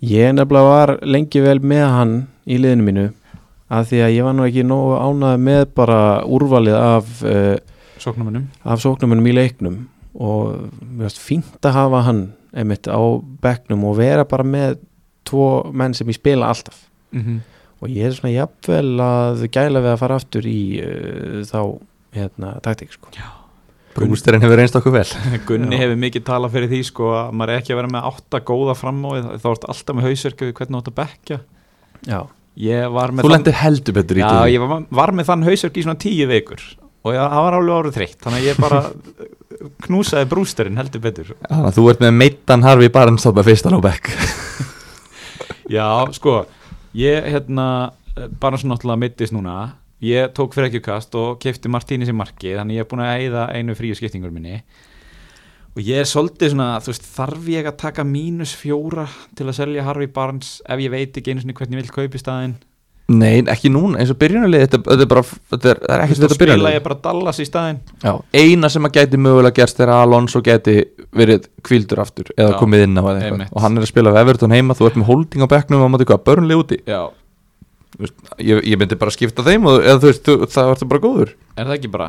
Ég nefnilega var lengi vel með hann í liðinu mínu af því að ég var nú ekki nógu ánæði með bara úrvalið af uh, Sóknumunum af sóknumunum í leiknum. Og finnst fínt að hafa hann einmitt á bekknum og vera bara með tvo menn sem ég spila alltaf. Mm -hmm. Og ég er svona jafnvel að gæla við að fara aftur í uh, þá hérna taktík sko. Brústerinn hefur reynst okkur vel. Gunni Já. hefur mikið talað fyrir því sko að maður er ekki að vera með átta góða fram á þá ertu alltaf með hausverku við hvernig þú átt að bekka já, ég var með Þú lendir heldur betur í já, því ég var, var með þann hausverk í svona tíu vikur. Og ég, það var alveg árið þreytt. Þannig að ég bara knúsaði brústerinn heldur betur. Þannig að þú ert með meittan Harfi Barnes þarna fyrstan á bekk já sko ég hérna bara svona náttúrulega mittist núna. Ég tók fyrir ekki kast og kefti Martínis í marki þannig ég er búin að eyða einu fríu skiptingur minni. Og ég er svolítið svona þú veist þarf ég að taka mínus fjóra til að selja Harvey Barnes ef ég veit ekki einu sinni hvernig ég vil kaupa í staðinn Nei, ekki núna, eins og byrjunarlið þetta, þetta er bara, þetta er, það er þá þetta spila byrjunarlið. ég bara Dallas í staðinn. Já, eina sem að gæti mögulega gerst er að Alonso gæti verið kvildur aftur eða Já, komið inn á eða einmitt. eitthvað og hann er að spila við Everton heima, þú ert með holding á bekknum og maður eitthvað börnlega úti? Já, Þú veist, ég, ég myndi bara skipta þeim og eða þú veist, þú, það ertu bara góður. Er það ekki bara?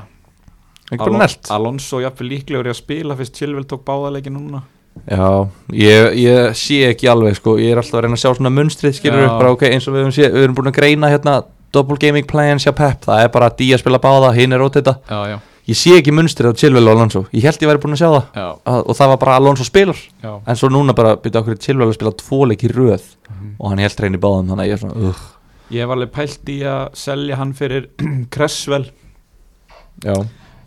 Ekki bara nelt. Alonso jafnvel líklegur í að spila fyrst Chilwell tók báðarleikin núna Já, ég, ég sé ekki alveg sko, ég er alltaf að reyna að sjá svona munstrið skilur upp, bara ok, eins og við höfum, sé, við höfum búin að greina hérna double gaming plans hjá Pep, það er bara að Díaz spila báða, hinn er ótita já, já, ég sé ekki munstrið á Chilwell og Alonso ég held ég væri búin að sjá það já, að, og það var bara Alonso spilar já. en svo núna bara byrja okkur Chilwell að spila tvo leik í röð Mhm. og hann held reyni báðum þannig að ég er svona uh, ég hef alveg pælt í að selja hann fyrir Cresswell. Já,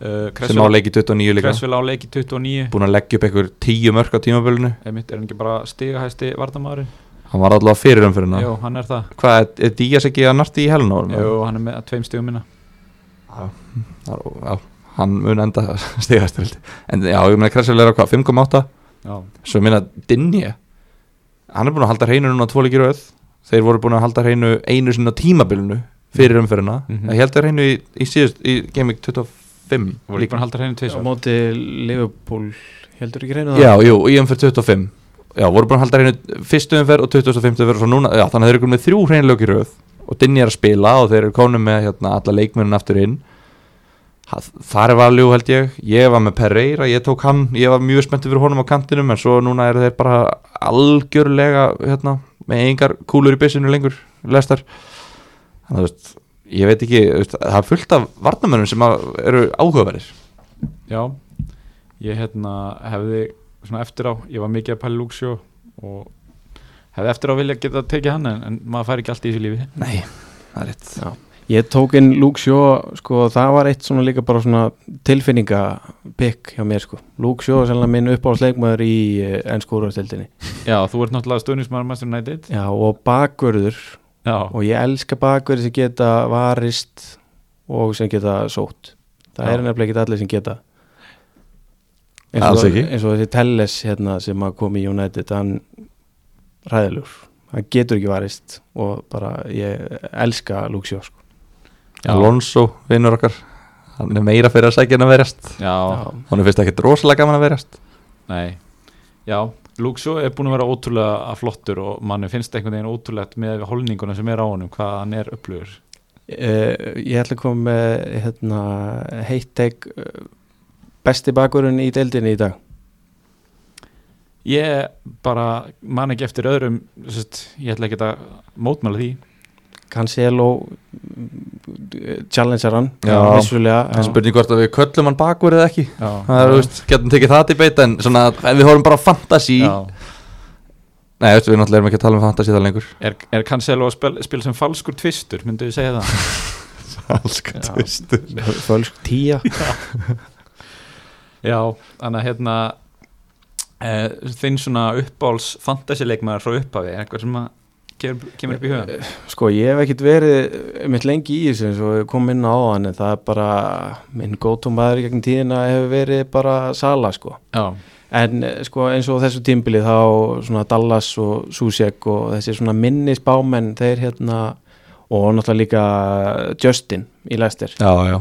uh, sem á leiki 29 líka. Cresswell á leiki 29 búin að leggja upp einhver 10 mörk á tímabölinu einmitt er hann ekki bara stigahæsti vartamæðurinn hann var allavega fyrir umfyrirna jú, hann er það. Hvað, er, er Díaz ekki að narti í helna jú, hann er með tveim stigum minna. Já, hann mun enda stigast en já, ég meina Kressel er á hvað, 5,8 Já, svo ég meina Dinje hann er búin að halda hreinu núna tvo leikir auð þeir voru búin að halda hreinu einu sinna tímabilinu fyrir umferðina Mhm. ég held að hreinu í, í síðust í Game Week 25 voru líka. að halda hreinu á tvisvar móti Liverpool heldur ekki reynu já, jú, í umferð 25 já, voru búin að halda hreinu fyrstu umferð og 25 umferð og svo núna, já, þannig að þeir eru komin með þrjú hreinlöki röð og Dinje er að spila og þeir eru komin með hérna, alla leikmennin aftur inn. Ha- þar er valjú held ég. Ég var með Pereira, ég tók hann. Ég var mjög spenntið fyrir honum á kantinum en svo núna eru þeir bara algjörlega hérna, með engar kúlur í byssinu lengur lestar þannig að þú veist, ég veit ekki það er fullt af varnamönnum sem að eru áhugaverðir. Já, ég hérna hefði svona eftir á, ég var mikið að pæla Luxjó og hefði eftir á vilja geta tekið hann en, en maður fær ekki allt í þessu lífi. Nei, það er rétt. Já. Ég tók inn Shaw sko, það var eitt svona líka bara svona tilfinningapikk hjá mér sko. Shaw er sannlega minn uppáhaldsleikmaður í ennsku úrvastildinni Já, þú ert náttúrulega stöðnismæður Master United. Já, og bakvörður Já, og ég elska bakvörður sem geta varist og sem geta sótt. Það Já. er nefnilega ekki allir sem geta. Eins og, ekki. eins og þessi Telles hérna, sem kom í United hann ræðilur hann getur ekki varist og bara ég elska Shaw sko. Alonso, vinnur okkar hann er meira fyrir að sækja en að verjast. Já, hann er fyrst ekkert rosalega gaman að verjast. Nei. Já, Luxjó er búin að vera ótrúlega flottur og manni finnst einhvern veginn ótrúlegt með holninguna sem er á honum, hvað hann er upplugur Uh, ég ætla að koma með hérna, heitt teg uh, besti bakurinn í deildinni í dag. Ég bara man ekki eftir öðrum sest, ég ætla ekki að mótmæla því Cancelo challenger hann Já. vissulega það er spurning hvort að við köllum hann bakur eða ekki Já, það er, þú veist, getum tekið það til beita en svona, ef við horfum bara já. nei, veistu, við náttúrulega erum ekki að tala um fantasy það lengur Er, er Cancelo að spila, spila sem falskur tvistur, myndu við segja það? Falska Já. tvistur. fölsk tíja Já, þannig að hérna e, þinn svona uppáls fantasileikmaður frá upphafi, eitthvað sem að kemur, kemur upp í huga? sko ég hef ekkit verið mitt lengi í þessu eins og ég kom inn á hann en það er bara minn gótum maður í gegn tíðina hefur verið bara Sala sko. Já, En eh, sko eins og þessu tímbili þá svona Dallas og Susek og þessi svona minni spámenn þeir hérna og náttúrulega líka Justin í Leicester. Já, já.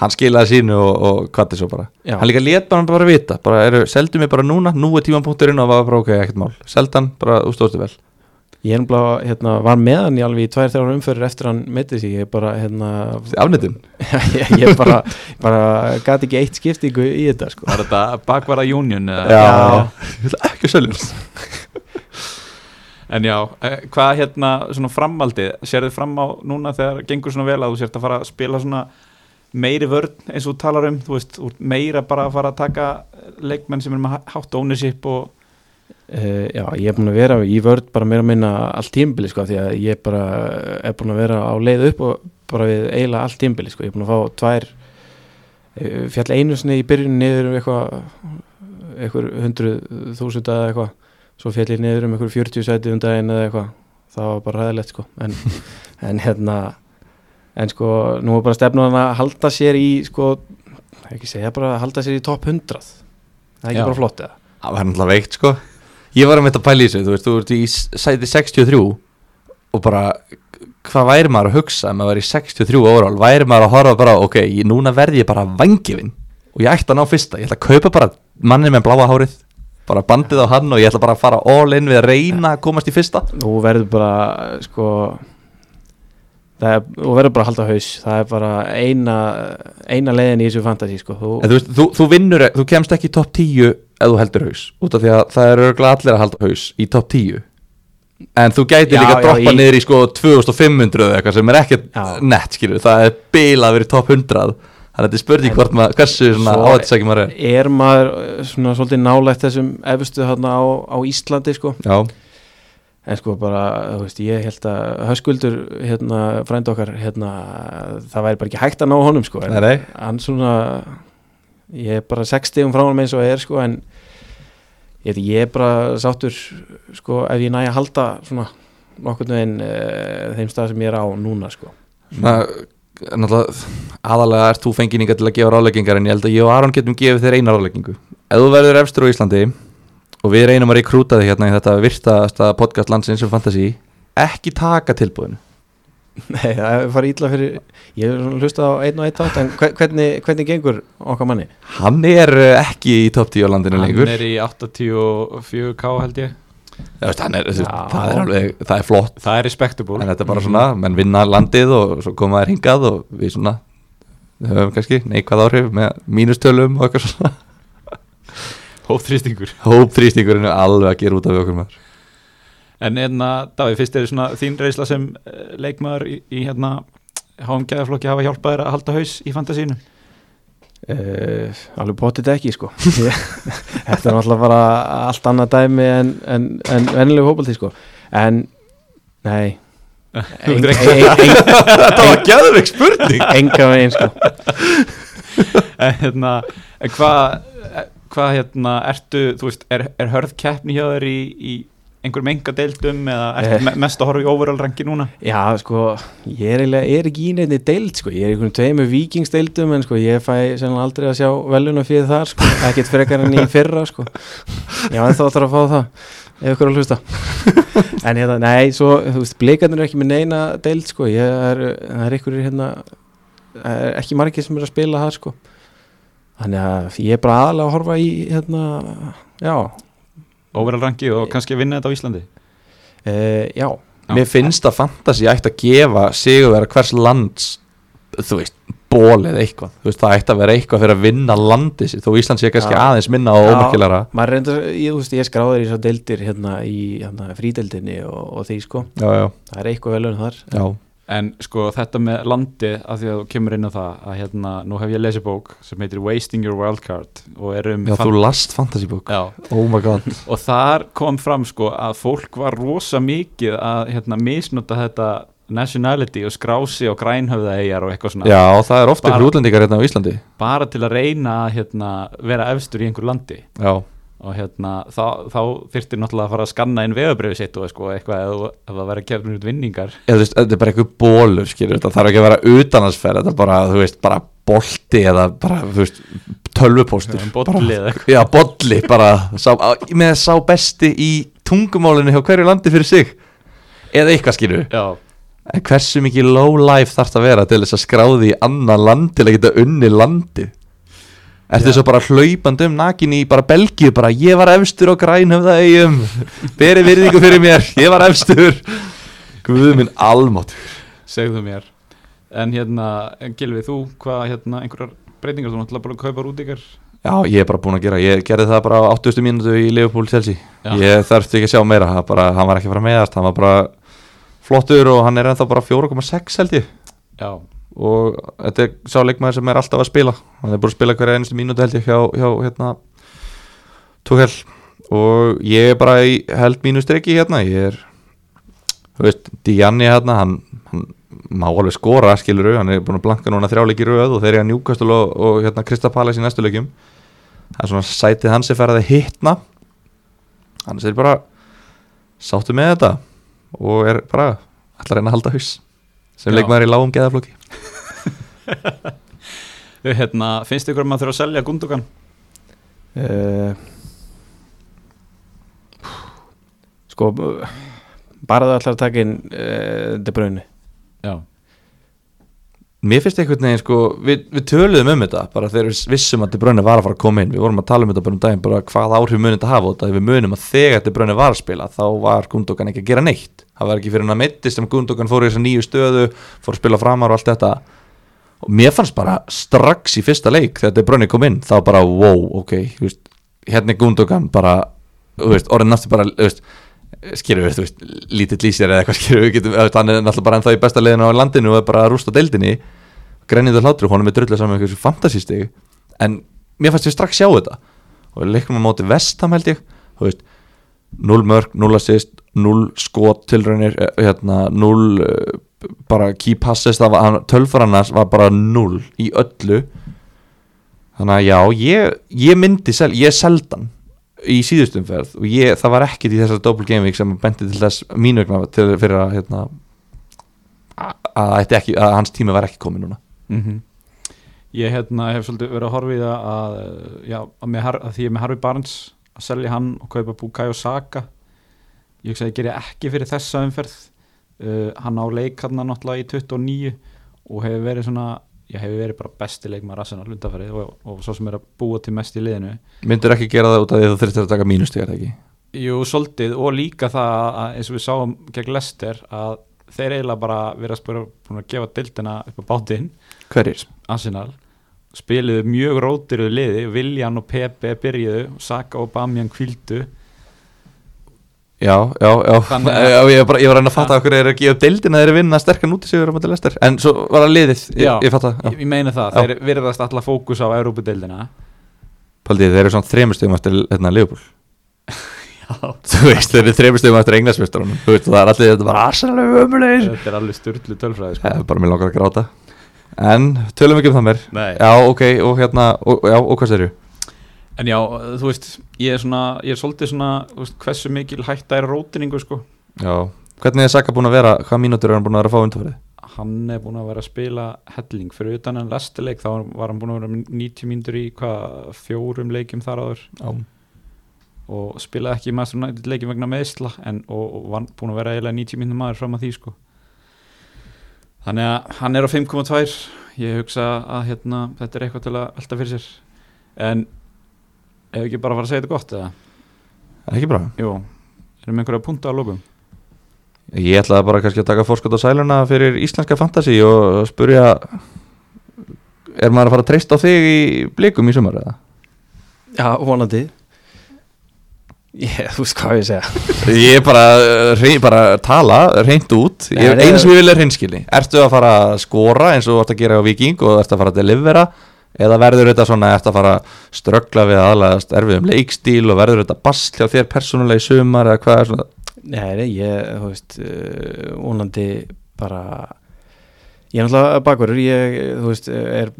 Hann skilaði sínu og, og hvað svo bara. Já. hann líka let bara, bara vita bara, eru, seldu mig bara núna, nú er tímapunkturinn og var bara ok, ekkert mál, seldan, bara ústóðstu vel Ég er bara, hérna, var með hann í alveg í tvær þrjár umfyrir eftir hann meiti sig. Ég bara, hérna afnitun, ég, ég bara, bara gati ekki eitt skiptingu í þetta sko. Var þetta bakvara Union eða? já, Já. ekki seljum En já, eh, hvað hérna svona framaldið, sérðu fram á núna þegar gengur svona vel að þú sért að fara að spila svona meiri vörn eins og þú talar um, þú veist, þú ert meira bara að fara að taka leikmenn sem er með hátt ownership og Uh, já, ég er búin að vera í vörð bara meira að minna allt tímbili sko því að ég bara er búin að vera á leið upp og bara við eiginlega allt tímbili sko, ég er búin að fá tvær uh, fjall einu sinni í byrjun niður um eitthvað eitthvað hundruð þúsund eða eitthvað. Svo fjall ég niður um eitthvað 40 sæti um daginn eða eitthvað, það var bara ræðilegt sko. En, en hérna en sko, nú er bara stefnum að halda sér í sko, ekki segja bara að halda sér í topp 100 það er ekki Já. bara flott eða? Það var náttúrulega veikt sko ég var að mynda að pæla í þessu, þú veist, þú ert í sæti 63 og bara hvað væri maður að hugsa ef maður væri í 63 overall, væri maður að horfa bara ok, ég, núna verði ég bara vangifinn og ég ætti að ná fyrsta, ég ætla að kaupa bara mannin með bláa hárið, bara bandið á hann og ég ætla bara að fara all in við að reyna að komast í fyrsta. Þú verður bara sko þú verður bara að halda haus. Það er bara eina eina leiðin í þessu fantasi sko. Þú, en þú veist, þú, þú vinnur, þú kemst ekki í topp 10 ef þú heldur haus, út af því að það eru örugglega allir að halda haus í topp 10 en þú gæti Já, líka að droppa í- niður í sko 2500 eða eitthvað sem er ekkert Já. nett skilur, það er bila að vera í topp 100 þannig að þetta er spurning hvort maður, hversu áhættisækjum maður er. er maður eh, svona svolítið nálægt þessum efstu þarna á, á Íslandi sko. Já, en sko bara, þú veist, ég held að höskuldur, hérna, frænd okkar hérna, það væri bara ekki hægt að ná honum sko, en hann svona ég er bara 60 um frá honum eins og er sko, en ég, ég er bara sáttur sko, ef ég næ að halda nokkurnu veginn uh, þeim stað sem ég er á núna sko. Svona, aðalega ert þú fengininga til að gefa ráðleggingar en ég held að ég og Aron getum gefið þér eina ráðleggingu. Ef þú verður efstur á Íslandi og við reynum að rekrúta þig hérna í þetta virtasta podcast landsins um fantasy ekki taka tilbúðinu Nei, það fara ítla fyrir Ég hef hlustað á einn og einn þátt En hve- hvernig, hvernig gengur okkar manni? hann er eh, ekki í top 10 á landinu Hann lengur. er í 84k held ég. Já, veist, hann er, það, er alveg, það er flott. Það er respectable. En þetta er bara svona, menn vinna landið og svo koma þær hingað og við svona við höfum kannski neikvæð áhrif með mínustölum og eitthvað svona. Hópþrýstingur. Hópþrýstingurinn er alveg að gera út af okkur maður En hérna, Davíð, fyrst er svona þín reysla sem eh, leikmaður í, í hérna háum gæðaflokki hafa hjálpað þér að halda haus í fantasínu Uh, alveg bóttið ekki sko. Þetta er náttúrulega bara allt annað dæmi en, en, en vennileg hópaldi sko. En, nei. Þetta var gæðveik spurning. Enga veginn sko. En hérna, hvað hva, hérna, ertu, þú veist, er, er hörð keppni hjá þér í, í einhverjum enga deildum eða Eh. me mest að horfa í overall ranki núna? Já, sko, ég er, er ekki í nefni deild, sko, ég er í einhvern tveimu vikingsdeildum en sko, ég fæ sennilega aldrei að sjá veluna fyrir þar, sko, ekkert frekar en í fyrra, sko. Já, en þá þarf að fá það ef ykkur að hlusta. En hérna, nei, svo, þú veist, blikarnir er ekki með neina deild, sko, ég er það er einhverjir, hérna er ekki margir sem er að spila það, sko. Þannig að ég er bara aðalega að horfa í, hérna, já Overall ranki og kannski vinna þetta á Íslandi? e, Já, Já. Mér finnst að fantasy ætti að gefa sigurvera hvers lands þú veist, ból eða eitthvað þú veist, það ætti að vera eitthvað fyrir að vinna landið sitt þó Ísland sé kannski Já. aðeins minna og Já. ómerkilara maður reyndar, ég, ég skráður í svo deildir hérna í hérna, frídeildinni og, og því sko, Já, já, það er eitthvað velun þar já, En sko þetta með landið að því að þú kemur inn á það að hérna, nú hef ég lesið bók sem heitir Wasting Your Wildcard og er um já þú last fantasy Já, Oh my god. Og þar kom fram sko að fólk var rosa mikið að hérna, misnota þetta nationality og skrási og grænhöfðaeyjar og eitthvað svona. Já, það er ofta ykkur útlendingar hérna á Íslandi. Bara til að reyna að hérna, vera efstur í einhver landi. Já, og hérna, þá, þá þyrftir náttúrulega að fara að skanna inn veðabrifi sitt og sko, eitthvað ef, það verður kefnir út vinningar. Þú veist, þetta er bara eitthvað bólur skilur, þetta þarf ekki að vera utanansferð þetta er bara, þú veist, bara bolti eða bara, þú veist, tölvupóstur. Bolli eða eitthvað. Já, bolli, bara sá, á- með sá besti í tungumálinu hjá hverju landi fyrir sig. Eða eitthvað skilur. Já, en hversu mikið low life þarf það að vera til þess að skráði í annan land til að geta unni landi Ertu Já. svo bara hlaupandi um nakin í bara Belgíu bara ég var efstur á grænhöfða eigum beri virðingu fyrir mér, ég var efstur. Guð minn almátt segðu mér. En hérna, en Gilvi, þú hvað hérna, einhverjar breytingar, þú náttúrulega bara kaupar út ykkar? Já, ég er bara búin að gera, ég gerði það bara á 80. mínútu í Liverpool Chelsea. Já. Ég þarfti ekki að sjá meira, það bara, hann var ekki að fara meðast hann var bara flottur og hann er ennþá bara 4,6 held ég. Já, og þetta er sá leikmaður sem er alltaf að spila. Hann er búin að spila hverja einustu mínútu held ég hjá, hjá hérna Tuchel. Og ég er bara í held mínu streki hérna. Ég er þú veist, Dianni hérna hann, hann má alveg skora skiluru, hann er búin að blanka núna þrjáleiki röð og þeir eru að njúkast og, og hérna Krista Pallas í næstu leikjum. Það er svona sætið hans er ferðið að hitna. Hann er bara sáttu með þetta? Og er bara að reyna að halda haus. Sem leikmaður í lágum geðaflokki hérna, finnst ykkur að maður þurfa að selja Gundogan? uh, sko bara það ætlar að taka inn uh, De Bruyne. Já, Mér finnst einhvern veginn sko, við, við töluðum um þetta bara þegar við vissum að De Bruyne var að fara að koma inn. Við vorum að tala um þetta bara um daginn, bara hvað áhrif munið þetta hafa og þetta. Við munum að þegar De Bruyne var að spila þá var Gundogan ekki að gera neitt. Það var ekki fyrir hann að meittist sem Gundogan fór í þessa nýju stöðu fór að spila framar og allt þetta og mér fannst bara strax í fyrsta leik þegar Bruyne kom inn þá bara wow, ok, veist, hérna er Gundogan bara, orðin náttúrulega bara, veist þú veist, lítill í sér eða eitthvað við, getum, hann er náttúrulega bara ennþá í besta liðinu á landinu og er bara að rústa deildinni. Grenniður hlátur, honum er drullega saman með eitthvað fantasístig, en mér fannst ég strax sjá þetta. Og leikum á móti vestam held ég, þú veist 0 mörg, 0 assist 0 skot tilraunir, eh, hérna 0 uh, bara key passes það var, bara 0 í öllu. Þannig að já, ég, ég myndi sel, ég seldan í síðustumferð og ég, það var ekkit í þessar double game week sem benti til þess mínu fyrir að hérna, að, ekki, að hans tími var ekki komið núna. Mhm. Ég hérna, hef svolítið verið að horfa í það að, já, að, Har- að því ég er með Harvey Barnes að selja hann og kaupa Bukayo Saka ég hugsa að ég geri ekki fyrir þessa umferð uh, hann á leik hann náttúrulega í 29 og hefur verið svona ég hefur verið bara besti leikmaður Arsenal undanfærið og, og svo sem er að búa til mest í liðinu. Myndur ekki gera það út af því að þú þurftir að taka mínusti það ekki? Jú, svolítið og líka það að eins og við sáum gegn Lester að þeir eiginlega bara verið að að gefa dildina upp á bátinn. Hverjir? Arsenal. Spiluðu mjög rótiruðu liði Viljan og Pepe byrjuðu Saka og Bamian kvildu Já, já, já, Þannig að- já ég, bara, ég var að reyna að fatta okkur er að gefa deildina þeir vinna sterkan út í sigur á mæti lestar en svo var það liðið, ég, Já. ég fatta já. ég, meina það, Já. þeir virðast alltaf fókus á Európa-deildina Paldið, þeir eru svona þremur stegum eftir hérna, Leopold Þú veist, þeir eru þremur stegum eftir englansmjöstarunum Þú veist, það er allir þetta bara Arsenal ömulegir þetta er alveg styrlu tölfræði sko. Það er bara mér langar að gráta. En, tölum ekki um það mér En já, þú veist, ég er svona ég er svolítið svona, veist, hversu mikil hætta er rótiningu sko. Já, hvernig er Saka búin að vera, hvað mínútur er hann búin að vera að fá undarfærið? hann er búin að vera að spila helling. Fyrir utan en lestileik þá var hann búin að vera með 90 mínútur í hvað fjórum leikjum þar áður. Já, og spilaði ekki Master United leikin vegna meðsla en, og, og var búin að vera eiginlega 90 minnum maður fram að því sko. Þannig að hann er á 5.2 ég hugsa að hérna, þetta er eitthvað til að velta fyrir sér. En ef ekki bara fara að segja þetta gott eða? Er ekki bra jú, erum einhverja punta á lókum Ég ætlaði bara kannski að taka fórskot á sæluna fyrir íslenska fantasy og spurja Er maður að fara að treysta á þig í blikum í sumar eða? Já, vonandi. Ég, þú veist hvað ég segja. Ég er bara, reyn, bara að tala reynd út, Nei, ég, nei, einu sem ég vil er reynskilni Ertu að fara að skora eins og þú ert að gera á Viking og ertu að fara að delivera eða verður þetta svona, ertu að fara að ströggla við aðlæðast erfiðum leikstíl og verður þetta basl hjá þér persónulega í sumar eða hvað er svona Nei, nei, ég, þú veist, uh, vonandi bara Ég er náttúrulega bakverður, ég, þú veist, er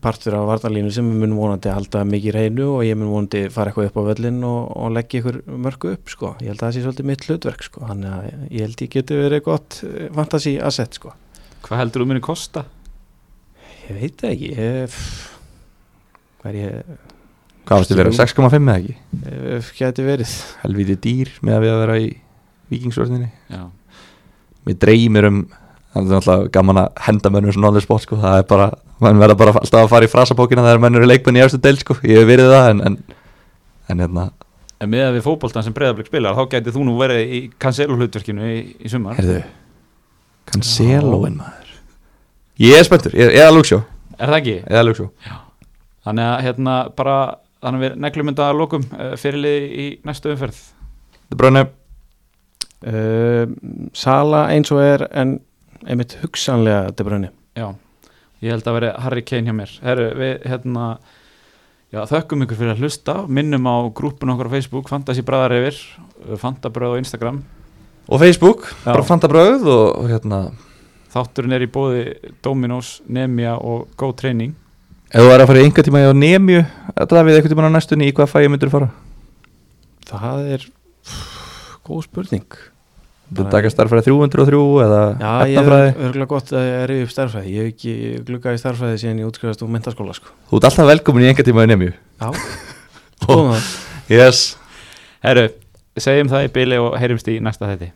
partur af varnarlínu sem mun vonandi halda mikið reynu og ég mun vonandi fara eitthvað upp á völlin og, og leggja ykkur mörgu upp, sko. Ég held að það sé svolítið mitt hlutverk, sko. Þannig að ég held ég geti verið gott eh, fantasy asset, sko. hvað heldur þú muni kosta? Ég veit það ekki, ég, hvað er ég, Hvað varstu verið, 6,5 eða ekki? ég geti verið. Helvíti dýr með að við að vera í vikingsvörðinni Mér dreymir um það er náttúrulega gaman að henda mönnum svona alveg sport sko, það er bara, mann verða bara alltaf að fara í frasapókina þegar mönnur er leikmenn í eftir del sko, ég hef verið það en, en, en hérna, en með að við fótboltan sem breyðarblik spilar þá gæti þú nú verið í cancelo hlutverkinu í, í sumar. Heyrðu Canceloin maður Ég er spenntur, er að lúksjó er það ekki? ég er að lúksjó Þannig að hérna bara þannig að við neglum þetta að lokum uh, fyrirlið í næstu umferð. Það er bröðinu, Uh, sala eins og er en einmitt hugsanlega De Bruyne. Já, ég held að veri Harry Kane hjá mér. Herru, við hérna já, þökkum ykkur fyrir að hlusta. Minnum á grúpun okkar á Facebook Fantasy Bræðar yfir Fantabröð á Instagram. Og Facebook, Já. bara fanta bröð og, og hérna, Þátturinn er í bóði Dominos, Nemia og Go Training. Ef þú er að fara í einhver tíma á Nemju, að drafið eitthvað tíma á næstunni í hvað fæ ég myndur fara? Það er góð spurning. Þú takast starfræði 303 eða Já, ég er örgulega gott að ég er upp starfræði ég hef ekki gluggað í starfræði síðan ég útskrifast úr mentaskóla sko. Þú ert alltaf velkomin í einhver tíma á Nemju. Já, góðum það Yes. Herru, segjum það í byli og heyrjumst í næsta þetti